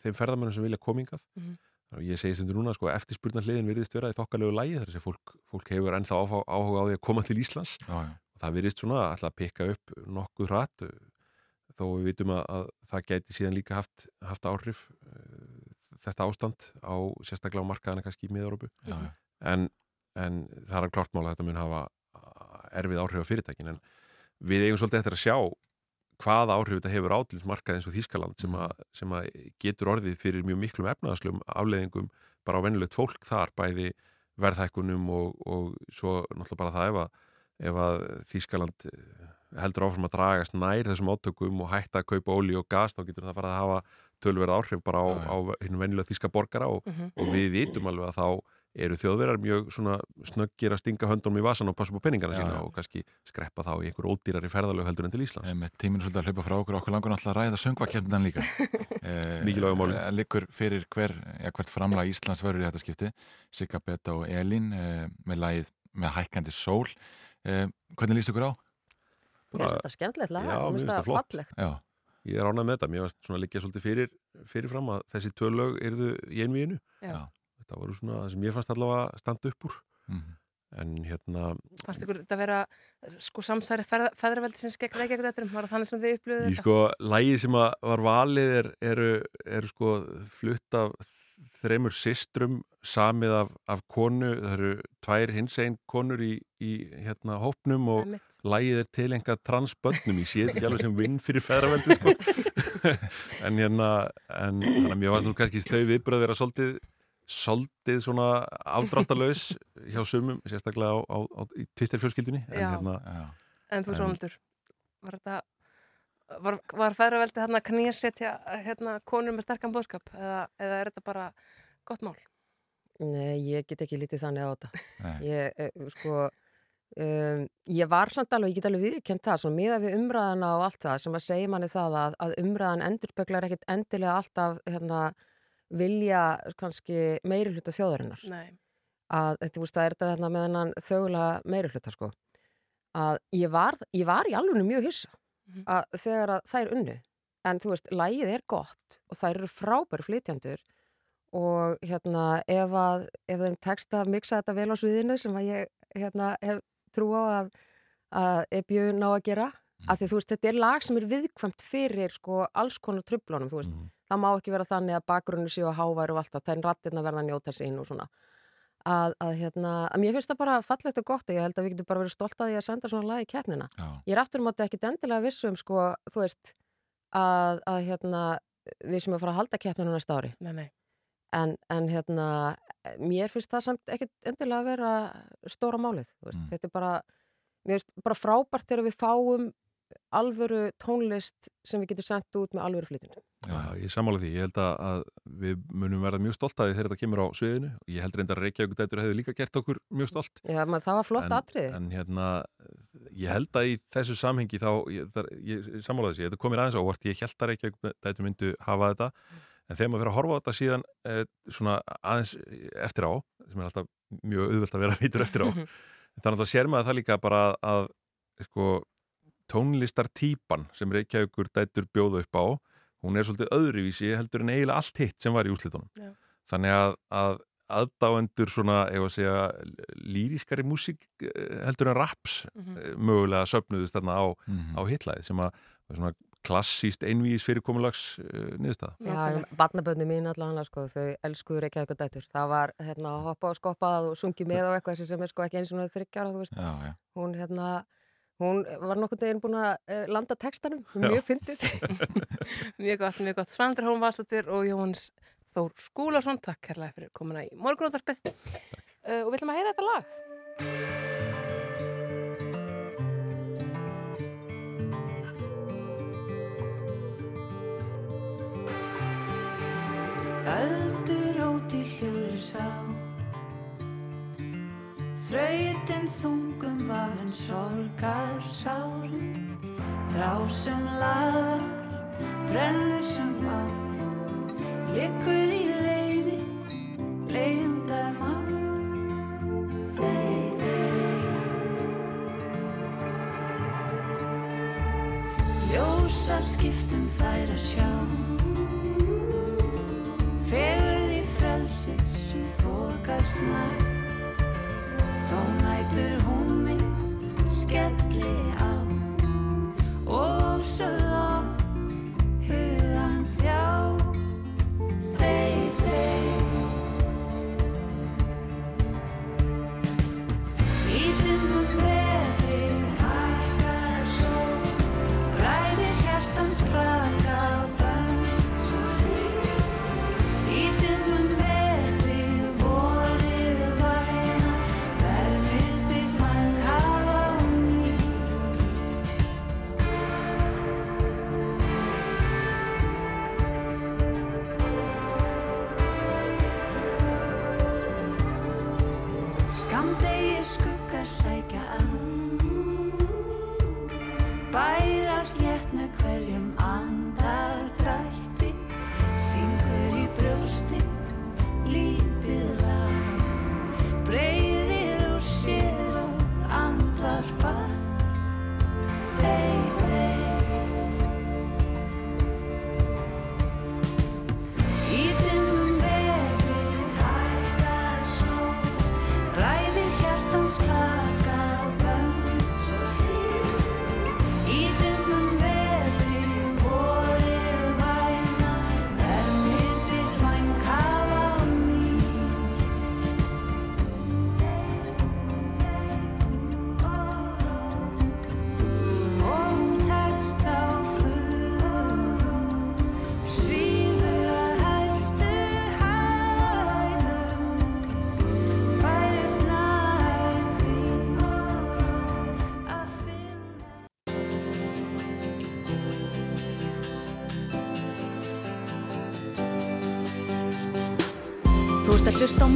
þeim ferðamennum sem vilja komingað Mhm. og ég segi stundur núna sko eftirspurnar hliðin virðist vera í þokkalegu lægi þar sem fólk, fólk hefur ennþá áhuga á því að koma til Íslands já, já. Það virðist svona alltaf að pikka upp nokkuð hratt þó við vitum að, að það gæti síðan líka haft, haft áhrif uh, þetta ástand á sérstaklega á markaðana kannski í já. en, en það er klart mál að þetta mun hafa erfið áhrif á fyrirtækin. En við eigum svolítið eftir að sjá hvaða áhrif þetta hefur á til markað eins og Þískaland sem, að, sem að getur orðið fyrir mjög miklum efnaðaslum afleðingum bara á venjulegt fólk þar bæði verðhækkunum og, og svo náttúrulega bara það ef að, ef að Þískaland heldur áfram að dragast nær þessum átökum og hætta að kaupa óli og gas þá getur það farið að hafa tölverð áhrif bara á, á hinn venjulega þíska borgara og, Mhm. og við vitum alveg að þá eru þjóðverðar mjög svona snöggir að stinga höndunum í vasan og passa på peningana Já, sína já. og kannski skreppa þá í einhver ódýrari ferðalög heldur en til Íslands. Með tíminu svolítið að hlaupa frá okkur, okkur langar náttúrulega að ræða söngvakefndan líka. (laughs) Eh, Mikilvægu máli. eh, Liggur fyrir hver, ja, hvert framlag Íslands verður í þetta skipti. Sigga Betta og Elín eh, með lagið með hækkandi sól. Eh, hvernig líst ykkur á? Mér finnst þetta skemmtilegt lag, Já, mér finnst það fallegt. Já. Ég er ánægð með þetta, mér varst svona líka svolítið fyrir, fyrirfram að þessi tvö lög eruðu í einvíinu. Já. Þetta voru svona það sem ég fannst allavega að standa upp úr. Mhm. En hérna, Fannst ykkur þetta vera sko samsæri feðraveldi sem skegg Reykjavík þetta var þannig sem þið upplöfuðu Í þetta? sko, lægið sem að var valið er, eru, eru sko flutt af þremur systrum samið af, af konu, það eru tvær hins einn konur í, í hérna hópnum og lægið er tilengað transbönnum, ég sé þetta ekki alveg sem vinn fyrir feðraveldi sko. (laughs) En hérna, en þannig að mér var nú kannski þau viðbröð vera svolítið svolítið svona afdráttalös hjá sumum, sérstaklega á, á, á í Twitter fjölskyldunni en hérna En þú Sónaldur, var þetta var, var feðraveldi hérna að knýjasetja hérna konur með sterkan bóðskap eða, eða er þetta bara gott mál? Nei, ég get ekki lítið þannig á þetta. Nei. Ég, eh, sko, um, ég var samt alveg, ég get alveg viðkjönd það, svona miða við umræðana og allt það sem að segja manni það að, að umræðan endurspeglar ekkit endilega alltaf hérna, vilja kannski meiri hluta þjóðarinnar. Nei. Að, þetta, veist, það er þetta hérna, með hennan þögulega meiri hluta, sko. Að ég var, ég var í alveg mjög hissa að þegar að þær unnu. En þú veist, lægið er gott og þær eru frábæri flytjandur og hérna ef að ef þeim tekst að mixa þetta vel á sviðinu sem að ég hérna hef trú á að, að er bjöð ná að gera af því þú veist, þetta er lag sem er viðkvæmt fyrir sko alls konar trublunum, þú veist. Það má ekki vera þannig að bakgrunni séu að háværu og allt það, það er rattirna verða að njóta sín og svona að, að hérna, að mér finnst það bara fallegt og gott og ég held að við getum bara verið stolt að því að senda svona lag í keppnina. Já. Ég er aftur um að ekki endilega vissum sko, þú veist að, að hérna við sem að fara að halda keppninu næsta ári Nei, nei. en, en hérna mér finnst það samt ekkit endilega að vera stóra málið, þú veist, þetta er bara mér finnst bara frábært þegar við fáum alvöru tónlist sem við getum sendt út með alvöru flytjum Já, ég samála því. Ég held að, við munum verða mjög stolt að því þegar þetta kemur á sviðinu. Ég held reyndar að Reykjavík dætur hefur líka gert okkur mjög stolt. Já, maður, það var flott en, atriði. En hérna, ég held að í þessu samhengi þá, ég, ég samála þessi, þetta komir aðeins á óvart, ég held að Reykjavík dætur myndu hafa þetta, en þegar maður fyrir að horfa á þetta síðan eh, svona aðeins eftir á, sem er alltaf mjög auðvelt að vera (laughs) vitur eftir á, (laughs) þannig að sér maður það líka bara að, að sko, tónlistartýpan sem Reykjavíkur dætur bjóða upp á hún er svolítið öðruvísi heldur en eiginlega allt hitt sem var í úslitunum Já. þannig að, að aðdáendur svona, ef að segja lýrískari músík eh, heldur en raps mm mögulega söpnuðust þarna á, Mhm. á hitlæði sem að var svona klassíst einvís fyrirkomulags uh, niðurstaða. Já, barnabönni mín allavega, sko, þau elskuður ekki eitthvað dætur. Það var, hérna, hoppa og skoppað og sungi með og eitthvað sem er sko ekki eins og þryggjara, þú veist. Já, já. Hún, hérna, hún var nokkur deginn búin að uh, landa textanum, mjög fyndið. (laughs) mjög gott, mjög gott. Svandur Hólm Valstóttir og Jóhannes Þór Skúlason, takk kærlega fyrir komuna í morgunóttarpið. Uh, og við ætlum að heyra þetta lag. Öldur óti hljóður sá Þrautin þungum vagn sorgar sárum Þrá sem laðar, brennur sem bá Liggur í leiði, leiðindar mann Þeir, þeir Ljósar skiptum fær að sjá. Fegurð í frelsir sem þokast nær Þó nætur húmið skelli á Og sögð á hugan þjá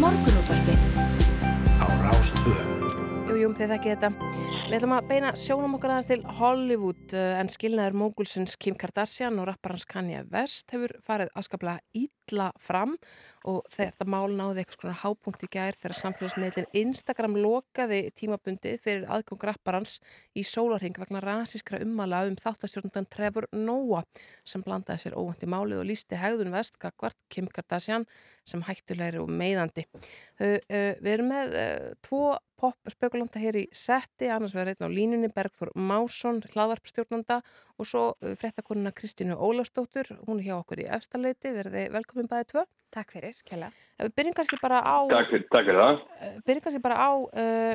morgunútvarpið. Á Rástvö. Jú, jú, þið þekkið þetta. Við ætlum að beina sjónum okkar aðeins til Hollywood uh, en skilnaður mógulsins Kim Kardashian og rapparans Kanye West hefur farið afskaplega ítla fram og þetta mál náði eitthvað svona hápunkt í gær þegar samfélagsmiðlinn Instagram lokaði tímabundið fyrir aðgóng rapparans í sólarhing vegna rasískra ummala um þáttastjórnundan Trevor Noah sem blandaði sér óvandi málið og lísti hegðun West gagvart Kim Kardashian sem hættulegri og meiðandi. Uh, uh, við erum með uh, tvo pop-spekulanta hér í setti, annars verður einn á línunni Bergþór Másson, hlaðvarpstjórnanda og svo frettakonuna Kristínu Ólafsdóttur, hún er hjá okkur í efstaleiti, verði velkomin bæðið tvö. Takk fyrir, kella. Við byrjum kannski bara á... Takk fyrir, takk fyrir það. Byrjum kannski bara á uh,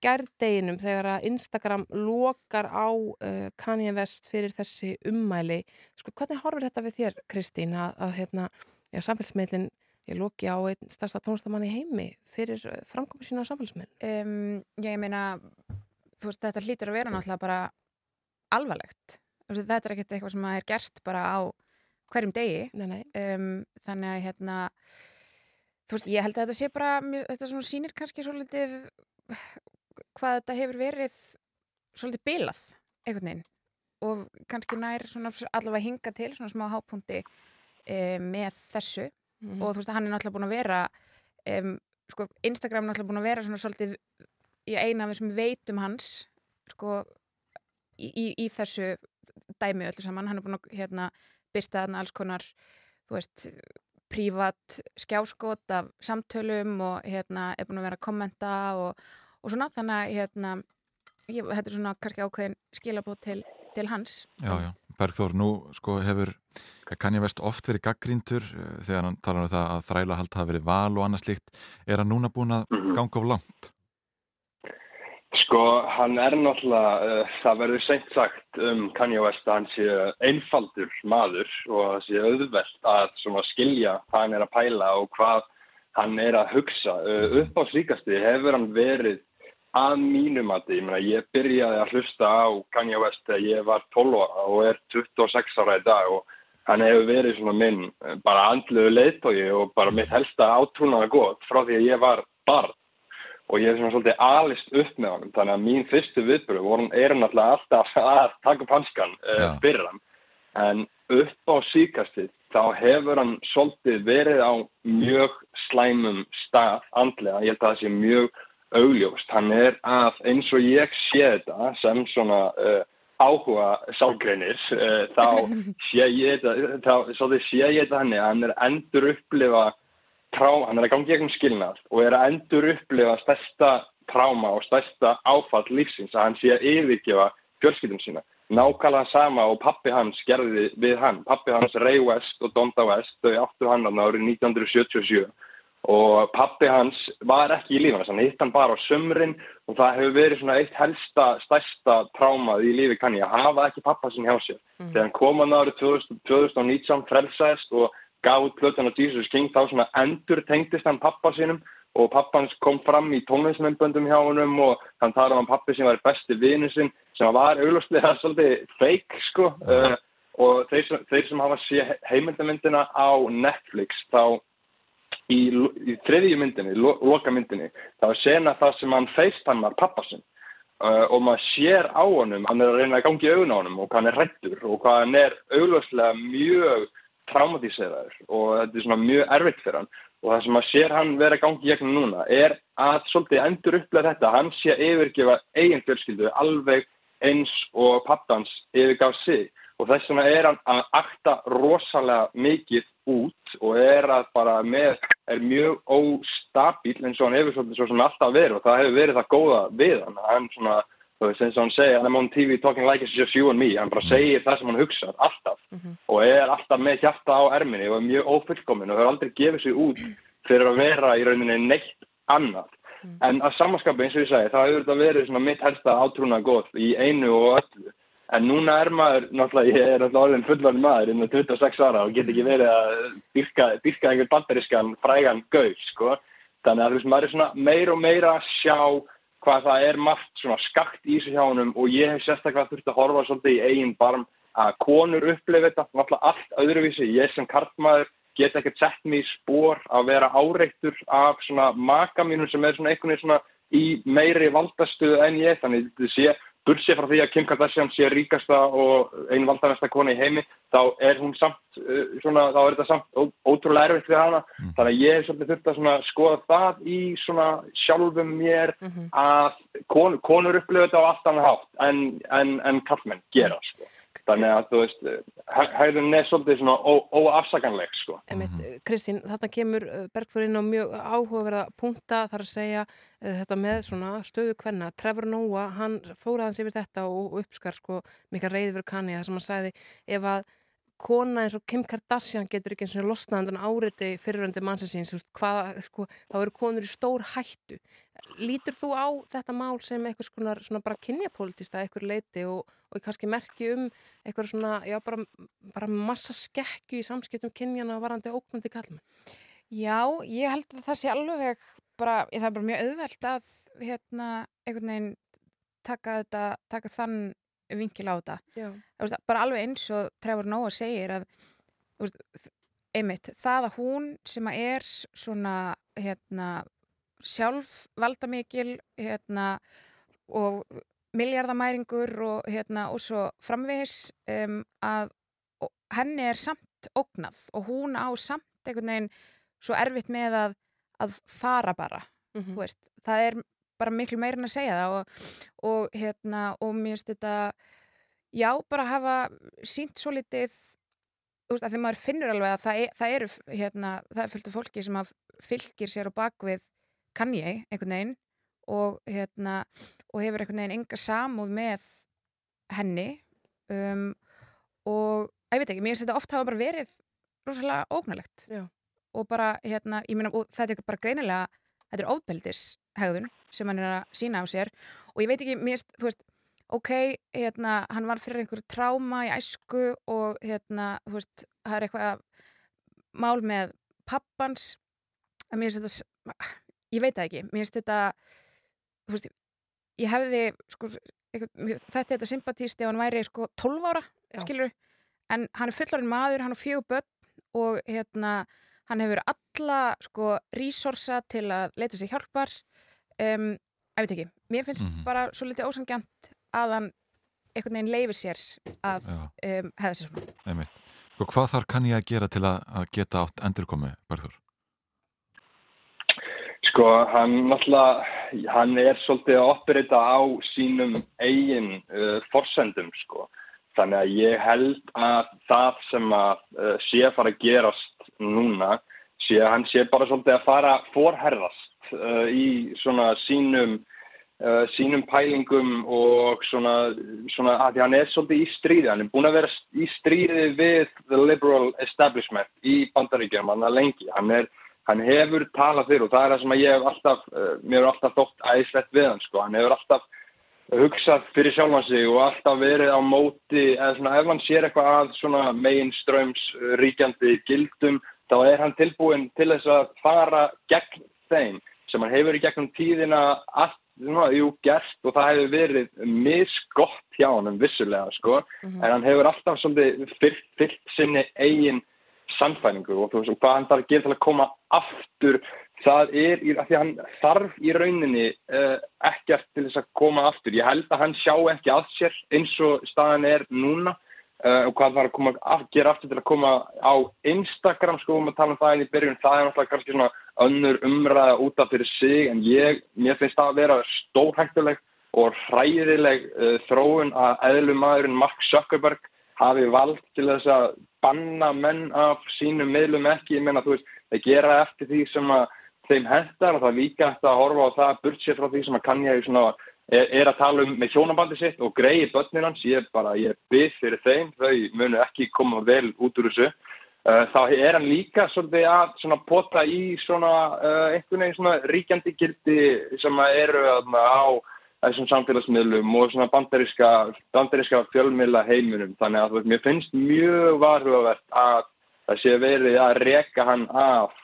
gærdeginum þegar að Instagram lokar á uh, Kanye West fyrir þessi ummæli. Sko, hvernig horfur þetta við þér, Kristín, að, að hérna, já, samfélsmeilin ég loki á einn stærsta tónlistamann í heimi fyrir framkomi sína á samfélagsminn? Um, ég meina, þú veist, þetta hlýtur að vera náttúrulega bara alvarlegt. Þetta er ekkert eitthvað sem er gerst bara á hverjum degi. Nei, nei. Um, þannig að, hérna, þú veist, ég held að þetta sé bara, þetta svona sýnir kannski svolítið hvað þetta hefur verið svolítið bilað, einhvern veginn. Og kannski nær svona allavega hinga til svona smá hápunkti um, með þessu mm -hmm. og þú veist að hann er náttúrulega búin að vera um, sko, Instagram er náttúrulega búin að vera svona svolítið í eina af þessum veitum hans sko í, í, í þessu dæmi öllu saman, hann er búin að hérna, byrta þarna alls konar þú veist, prívat skjáskot af samtölum og hérna er búin að vera að kommenta og, og svona, þannig að hérna ég, þetta er svona kannski ákveðin skilabót til, til hans Já, já Bergþór, nú sko hefur Kanye West oft verið gaggríntur þegar hann talar um það að þræla hald hafi verið val og annað slíkt. Er hann núna búin að Mhm. ganga of langt? Sko, hann er náttúrulega, uh, það verður seint sagt um Kanye West að hann sé einfaldur maður og að það sé auðvelt að svona skilja hvað hann er að pæla og hvað hann er að hugsa. Uh, upp á slíkasti hefur hann verið að mínum að því, ég, ég byrjaði að hlusta á Kanye West þegar ég var 12 ára og er 26 ára í dag og hann hefur verið svona minn eh, bara andluðu leiðtógi og bara mitt helsta átrúnaða gott frá því að ég var barn og ég hef svona svolítið alist upp með honum þannig að mín fyrstu viðbröð voru er náttúrulega alltaf (laughs) að taka upp hanskan uh, fyrir hann. En upp á síkastið þá hefur hann svolítið verið á mjög slæmum stað andlega, ég held að það sé mjög augljóst, hann er að eins og ég sé þetta sem svona uh, áhuga sálgreinir uh, þá (laughs) sé ég þetta þá, sé ég þetta hann er endur upplifa trá, hann er að gangi gegnum skilnað og er að endur upplifa stærsta tráma og stærsta áfall lífsins að hann sé að yfirgefa fjölskyldum sína nákvæmlega sama og pappi hans gerði við hann, pappi hans Ray West og Donda West, þau áttu hann á árið 1977 og pappi hans var ekki í lífana, hann hitt hann bara á sömrin og það hefur verið svona eitt helsta, stærsta trámað í lífi kanni að hafa ekki pappa sin hjá sér. Mm. Þegar hann kom hann árið 2000, 2019 frelsaðist og gaf út plötun á Jesus King þá svona endur tengdist hann pappa sinum og pappans kom fram í tónleismennböndum hjá honum og hann talaði um pappi sem var besti vinu sinn sem var auglustlega (laughs) svolítið fake sko. Uh, og þeir sem, þeir sem hafa sé heimildamindina á Netflix þá í, í þriðju myndinni, lo, loka myndinni þá er sena það sem hann feistannar pappa sinn. Uh, og maður sér á honum, hann er að reyna að gangi í augun á honum og hann er hrættur og hann er auglustlega mjög traumatíseraður og þetta er svona mjög erfitt fyrir hann. Og það sem að sér hann vera gangi gegnum núna er að svolítið endur upplega þetta. Hann sé að yfirgefa eigin fjölskyldu alveg eins og pappans yfirgaf sig. Og þess vegna er hann að akta rosalega mikið út og er að bara með, er mjög óstabíl eins og hann hefur svolítið svo sem alltaf verið. Og það hefur verið það góða við hann. Hann svona, þú veist eins og hann hann er on TV talking like it's just you and me. Hann bara segir það sem hann hugsar alltaf. Og er alltaf með hjarta á erminni og er mjög ófullkomin og hefur aldrei gefið sig út fyrir að vera í rauninni neitt annað. En að samanskapu eins og ég segi þá hefur þetta verið svona mitt helsta átrúna góð í einu og öllu. En núna er maður, náttúrulega, ég er náttúrulega orðin fullvarn maður innan 26 ára og get ekki verið að dyrka, dyrka einhver bandarískan frægan gauð, sko. Þannig að maður er svona meir og meira að sjá hvað það er margt svona skakt í þessu hjá honum og ég hef sérstaklega þurft að horfa svolítið í eigin barm að konur upplifa þetta náttúrulega allt öðruvísi. Ég sem kartmaður get ekkert sett mig í spór að vera áreittur af svona maka mínum sem er svona einhvern veginn svona í meiri valdastuðu en ég, þannig þetta sé Bursi frá því að Kim Kardashian sé ríkasta og einn valdanesta kona í heimi, þá er hún samt, uh, svona, þá er þetta samt ótrúlega erfitt fyrir hana. Þannig að ég hef svolítið þurft að skoða það í svona sjálfum mér að kon, konur upplifa þetta á annað hátt en, en, en kallmenn gera, sko. Þannig að, þú veist, hægðun er svolítið svona ó- óafsakanleg, sko. Kristín, þarna kemur uh, Bergþór inn á mjög áhugaverða punkta þar að segja uh, þetta með svona stöðu kvenna. Trevor Noah, hann fór aðeins yfir þetta og, uppskar sko mikla reyði fyrir kanni þar sem hann sagði ef að kona eins og Kim Kardashian getur ekki eins og losnað undan áriti fyriröndi mannsins, hvað, sko, þá eru konur í stór hættu. Lítur þú á þetta mál sem eitthvað svona, svona bara kynjapolítista eitthvað leiti og, og kannski merki um eitthvað svona, já, bara, bara massa skekju í samskiptum kynjana varandi óknandi kallmenn? Já, ég held að það sé alveg bara, það er bara mjög auðvelt að hérna, einhvern veginn taka þetta, taka þann vinkil á þetta. Veist, bara alveg eins og Trevor Noah segir að veist, einmitt, það að hún sem að er svona hérna, sjálf valdamikil hérna, og miljardamæringur og, hérna, og svo framvegis um, að henni er samt ógnað og hún á samt einhvern veginn svo erfitt með að, að fara bara Mhm. þú veist, það er bara miklu meirin að segja það og, og hérna og mér finnst þetta já, bara hafa sínt svo litið þú veist, að því maður finnur alveg að það, er, það eru hérna, það er fullt af fólki sem fylgir sér á bakvið Kanye einhvern veginn og hérna og hefur einhvern veginn enga samúð með henni um, og ég veit ekki, mér finnst þetta oft hafa bara verið rosalega ógnalegt Já. og bara hérna, ég meina, og þetta er bara greinilega þetta er ofbeldishegðun sem hann er að sína á sér og ég veit ekki, mér þú veist ok, hérna, hann var fyrir einhverju tráma í æsku og hérna, þú veist, það er eitthvað mál með pappans að mér finnst þetta ég veit það ekki, mér finnst þetta þú veist, ég hefði sko, eitthvað, þetta er þetta sympatíst ef hann væri sko 12 ára Já. skilur, en hann er fullorinn maður hann er fjögur börn og hérna hann hefur alla sko resursa til að leita sér hjálpar um, ég veit ekki, mér finnst Mhm. bara svo litið ósangjant að hann einhvern veginn leifir sér að um, hefða sér svona Einmitt. Sko, hvað þarf kann ég að gera til að, að geta átt endurkomi, Bergþór? Sko, hann náttúrulega, hann er svolítið að operita á sínum eigin uh, forsendum, sko. Þannig að ég held að það sem að uh, sé að fara að gerast núna, sé að hann sé bara svolítið að fara forherðast uh, í svona sínum, uh, sínum pælingum og svona, svona að því hann er svolítið í stríði. Hann er búin að vera í stríði við the liberal establishment í bandaríkjum, hann er lengi. Hann er hann hefur talað fyrir og það er það sem að ég hef alltaf, uh, mér hefur alltaf þótt æðislegt við hann sko, hann hefur alltaf hugsað fyrir sjálfan sig og alltaf verið á móti, eða svona ef hann sér eitthvað að svona megin ströms ríkjandi gildum, þá er hann tilbúin til þess að fara gegn þeim sem hann hefur í gegnum tíðina allt, svona, jú, gert og það hefur verið misgott hjá hann vissulega, sko, en hann hefur alltaf svolítið fyllt, fyllt sinni eigin sannfæringu og þú veist, hvað hann þarf að gera til að koma aftur, það er að því að hann þarf í rauninni uh, ekkert til þess að koma aftur. Ég held að hann sjá ekki að sér eins og staðan er núna uh, og hvað þarf að koma að gera aftur til að koma á Instagram sko um að tala um það en í byrjun, það er náttúrulega kannski svona önnur umræða út af fyrir sig en ég, mér finnst það að vera stórhættuleg og hræðileg uh, þróun að eðlumadurinn Mark Zuckerberg hafi vald til þess að banna menn af sínum miðlum ekki, ég meina þú veist, þeir gera eftir því sem að þeim hendar og það er líka eftir að horfa á það burt sér frá því sem að kann ég svona er, er að tala um með hjónabandi sitt og greiði börnin hans, ég er bara, ég er byggð fyrir þeim, þau munu ekki koma vel út úr þessu. Uh, þá er hann líka svolítið að svona pota í svona uh, einhvern veginn svona ríkjandi gildi sem eru þarna á þessum samfélagsmiðlum og svona bandaríska, bandaríska fjölmiðla heiminum. Þannig að mér finnst mjög varhugavert að það sé verið að reka hann af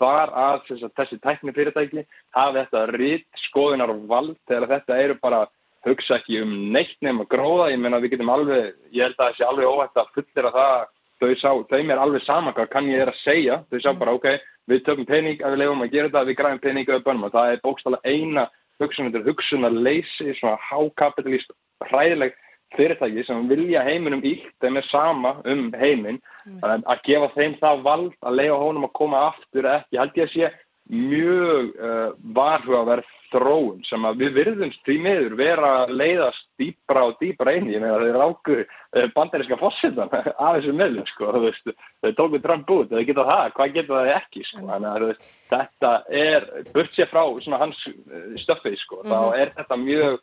þar að þess að þessi tækni fyrirtæki hafi þetta rít skoðunar og vald þegar þetta eru bara hugsa ekki um neitt nefn að gróða. Ég meina við getum alveg, ég held að það sé alveg óhætt að fullera það. Þau sá, þeim er alveg sama hvað kann ég er að segja, þau sá bara ok, við tökum pening að við lefum að gera þetta, við græfum pening að við bönnum og það er bókstala eina hugsun, þetta er hugsunarleysi, svona hákapitalist, hræðileg fyrirtæki sem vilja heiminum ílt, þeim er sama um heiminn, mm. að gefa þeim það vald að leiða honum að koma aftur ekki, held ég að sé mjög uh, varhugaverð þróun sem að við virðumst því miður vera að leiðast dýbra og dýbra inn, ég meina þeir ráku uh, bandaríska fósittan (laughs) af þessu meðlum sko, þú veist, þau tóku Trump út, þau geta það, hvað geta það ekki sko, þannig að þetta er burt sér frá svona hans uh, stöfið sko, mm -hmm. þá er þetta mjög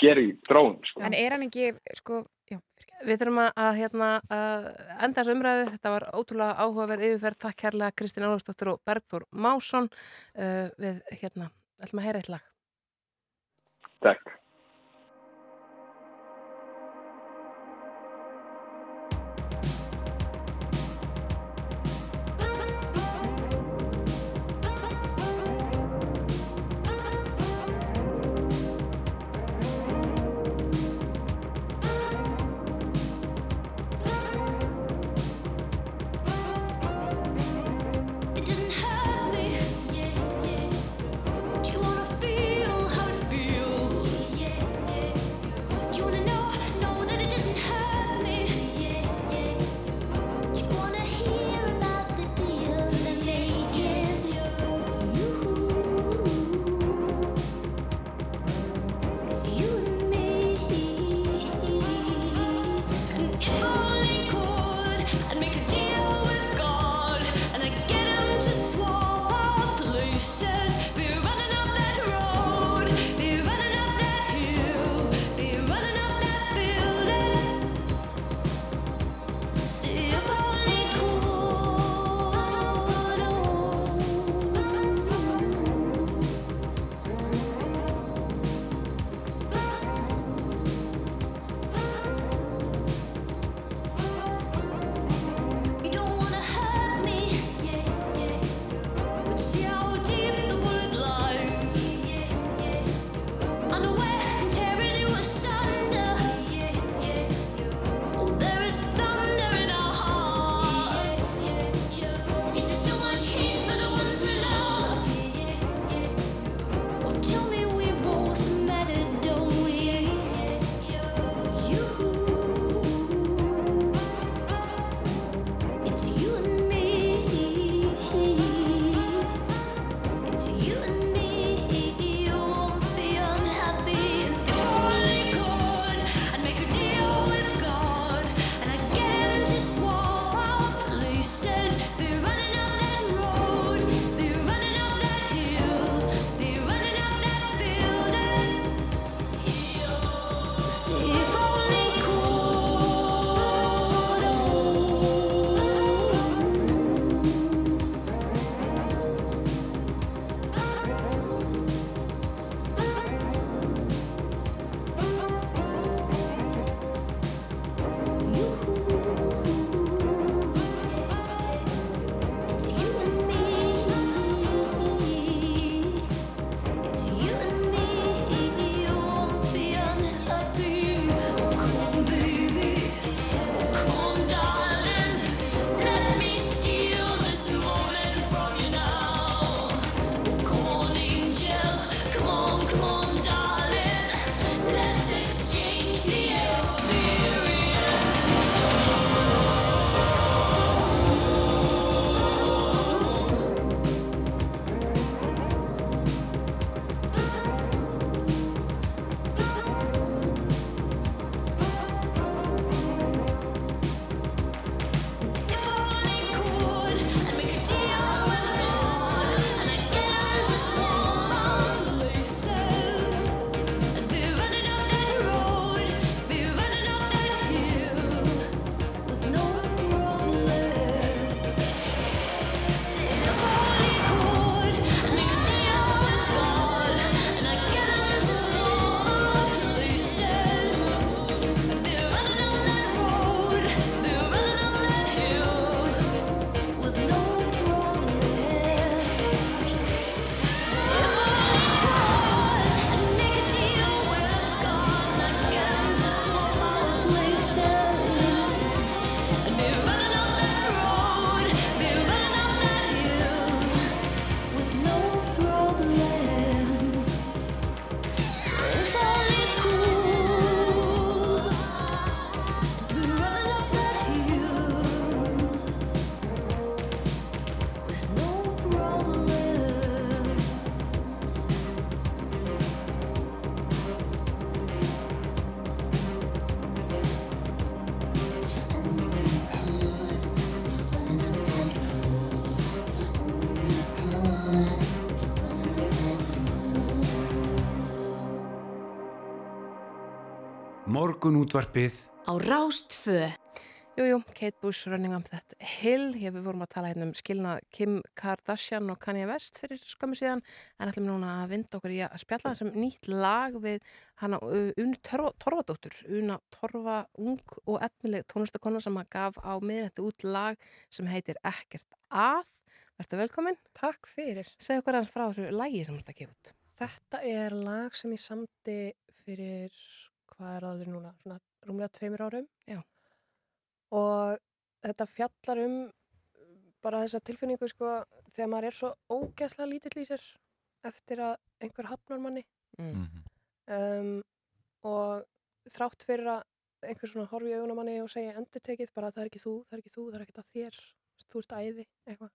skeri þróun sko. En er hann ekki, sko, já Við þurfum að, að hérna, að enda þessu umræðu. Þetta var ótrúlega áhugaverð yfirferð. Takk kærlega Kristín Álastóttur og Bergþór Másson. Uh, við hérna, ætlum að heyra eitt lag. Takk. Morgun útvarpið á Rástfö. Jújú, Kate Bush, Running Up That Hill. Ég við vorum að tala hérna um skilna Kim Kardashian og Kanye West fyrir skömmu síðan. En ætlum núna að vinda okkur í að spjalla þessum nýtt lag við hana Una Torfa- Torfadóttur. Una Torfa, ung og efnileg tónlistakonna sem að gaf á miðrætti út lag sem heitir Ekkert að. Vertu velkomin. Takk fyrir. Segðu okkur hans frá þessu lagi sem að gefa út. Þetta er lag sem ég samti fyrir, hvað er það núna, svona rúmlega tveimur árum. Já. Og þetta fjallar um bara þessa tilfinningu, sko, þegar maður er svo ógeðslega lítill í sér eftir að einhver hafnar manni. Mm. Um, og þrátt fyrir að einhver svona horfi í augun á manni og segja endurtekið bara það er ekki þú, það er ekki þú, það er ekkert að þér, þú ert æði, eitthvað.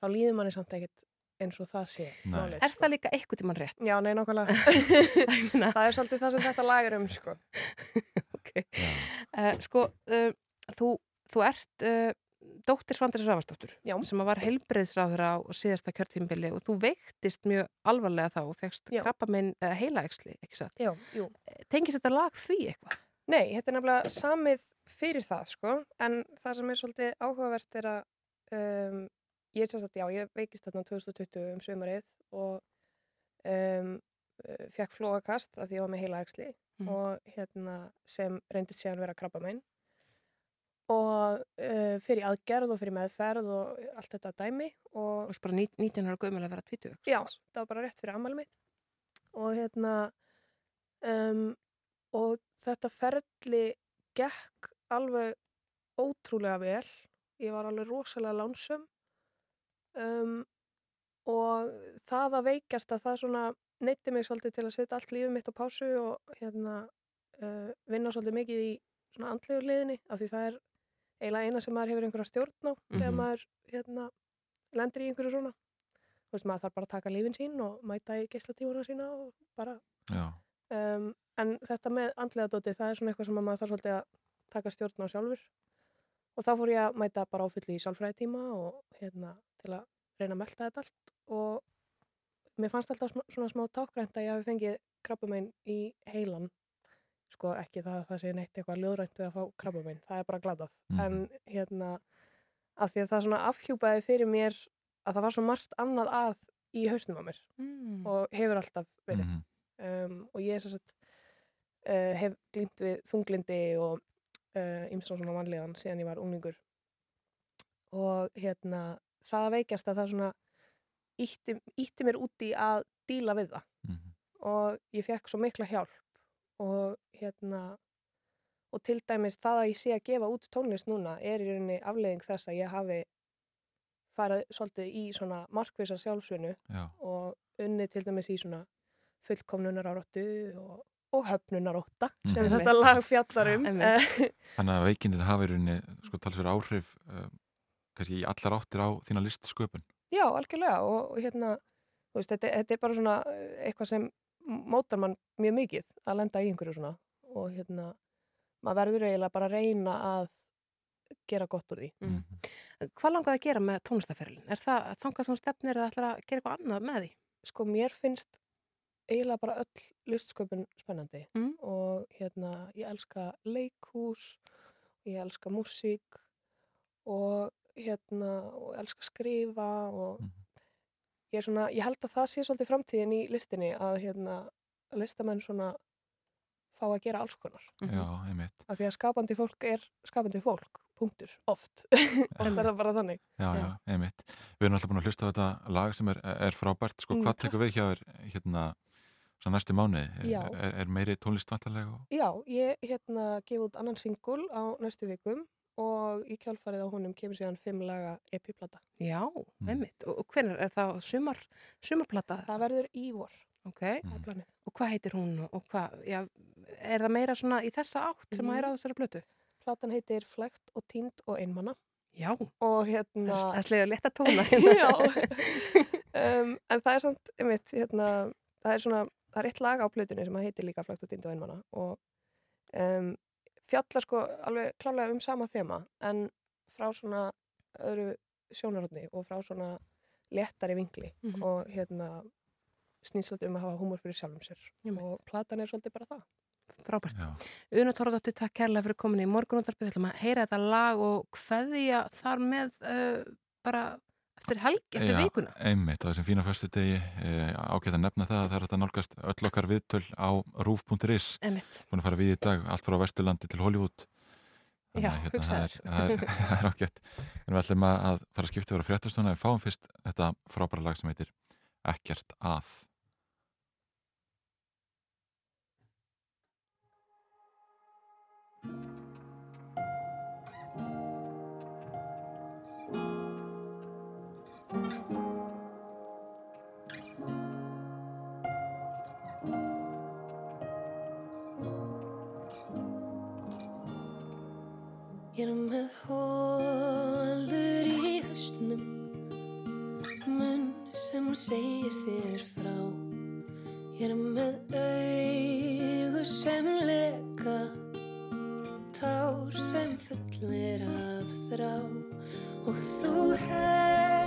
Þá líður manni samt ekkert eins og það sé. málið, Er það líka eitthvað tímann rétt? Já, nei, nákvæmlega. (laughs) það er svolítið það sem þetta lag er um, sko. (laughs) Uh, sko, uh, þú, þú ert uh, dóttir Svandis Rafastóttur sem var heilbreyðsráður á síðasta kjörtímbili og þú veiktist mjög alvarlega þá og fegst krabba minn uh, jú. Tengist þetta lag því eitthvað? Nei, þetta er nefnilega samið fyrir það, sko, en það sem er svolítið áhugavert er að um, ég er sérstætt, já, ég veikist þarna 2020 um sömarið og um, fekk flóakast af því ég var með heila æxli Mhm. og hérna sem reyndist síðan vera krabba megin og uh, fyrir aðgerð og fyrir meðferð og allt þetta dæmi og, og bara 19 ára gömul að vera 20 já, það var bara rétt fyrir ammæli mitt. Og hérna um, og þetta ferli gekk alveg ótrúlega vel. Ég var alveg rosalega lánsum um, og það að veikjast að það svona neytti mig svolítið til að setja allt lífið mitt á pásu og hérna uh, vinna svolítið mikið í svona andlegur liðinni af því það er eiginlega eina sem maður hefur einhverja stjórn á þegar Mhm. maður hérna lendir í einhverju svona. Þú veist maður þarf bara að taka lífin sín og mæta í geislatífuna sína og bara um, en þetta með andlega dóti það er svona eitthvað sem maður þarf svolítið að taka stjórn á sjálfur. Og þá fór ég að mæta bara áfulli í sálfræðitíma og hérna til að reyna að melta þetta allt og mér fannst alltaf svona smá tákgrænt að ég hafi fengið krabbamein í heilan sko ekki það að það sé neitt eitthvað ljóðrænt við að fá krabbamein, það er bara glatað Mhm. en hérna af því að það svona afhjúpaði fyrir mér að það var svo margt annað að í hausnum á mér Mm. og hefur alltaf verið Mhm. um, og ég sem sagt uh, hef glýmt við þunglindi og uh, ymsa svona vanlegan síðan ég var unglingur og hérna það að veikjast að það svona ítti, ítti mér úti að díla við það Mhm. og ég fekk svo mikla hjálp og hérna og til dæmis það að ég sé að gefa út tónlist núna er í rauninni afleiðing þess að ég hafi farið svolítið í svona markvisa sjálfsvinnu Já. og unnið til dæmis í svona fullkomnunar áráttu og, og höfnunarótta sem Mhm. þetta lag fjallar um. (laughs) Þannig að veikindin hafi í rauninni sko talsverð áhrif uh, kannski í allar áttir á þína listsköpun. Já, algjörlega og, og hérna, þú veist, þetta, þetta er bara svona eh, eitthvað sem mótar mann mjög mikið að lenda í einhverju svona og hérna, maður verður eiginlega bara að reyna að gera gott úr því. Mm. Hvað langaði að gera með tónlistaferlin? Er það þangað sem þú stefnir eða ætlar að gera eitthvað annað með því? Sko, mér finnst eiginlega bara öll listsköpun spennandi Mm. og hérna, ég elska leikhús, ég elska músík og hérna, og elska að skrifa og ég er svona, ég held að það sé svolítið framtíðin í listinni að hérna, listamenn svona fá að gera alls konar. Já, einmitt. Af því að skapandi fólk er skapandi fólk, punktur, oft. (laughs) oft er það bara þannig. Já, já, einmitt. Við erum alltaf búin að hlusta á þetta lag sem er, er frábært. Sko, Mm, hvað tekur við hjá þér hérna, svona næstu mánuði? Já. Er, er meiri tónlistvantarlega? Og... Já, ég hérna gef út annan singul á næstu vikum og í kjálfarið á honum kemur síðan fimm laga epiplata. Já, einmitt. Og, og hvernig er það sumar, sumarplata? Það verður í vor. Ok. Það er planið. Og hvað heitir hún og, og hvað, já, er það meira svona í þessa átt sem að er á Mhm. þessari blötu? Platan heitir Flægt og tínd og einmanna. Já. Og hérna... Það er slegið að leta tóna. (laughs) Já. um, en það er samt, einmitt, hérna, það er svona, það er eitt lag á plötunni sem að heitir líka Flægt og tínd og einmanna og um, fjallar sko alveg klálega um sama þema en frá svona öðru sjónarhóttni og frá svona léttari vingli Mhm. og hérna snýst svolítið um að hafa húmor fyrir sjálfum sér Einmitt. og platan er svolítið bara það. frábært. Una Tóradóttir, takk kærlega fyrir komin í ætlum að heyra þetta lag og hveðja þar með uh, bara eftir helg, eftir Já, vikuna. einmitt, á þessum fína föstu degi e, ágætt að nefna það að það er að nálgast öll okkar viðtöl á rúf.is búin að fara við í dag, allt frá Vesturlandi til Hollywood. Já, Þannig að, hérna, það, er, það, er, (laughs) það er ágætt. En við ætlum að fara að skipta yfir á fréttastuna en fáum fyrst þetta frábæra lag sem heitir Ekkert að Ég er með hólur í hausnum. Munn sem segir þér frá. Ég er með augur sem leka. Tár sem fullir af þrá. Og þú heldur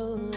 allt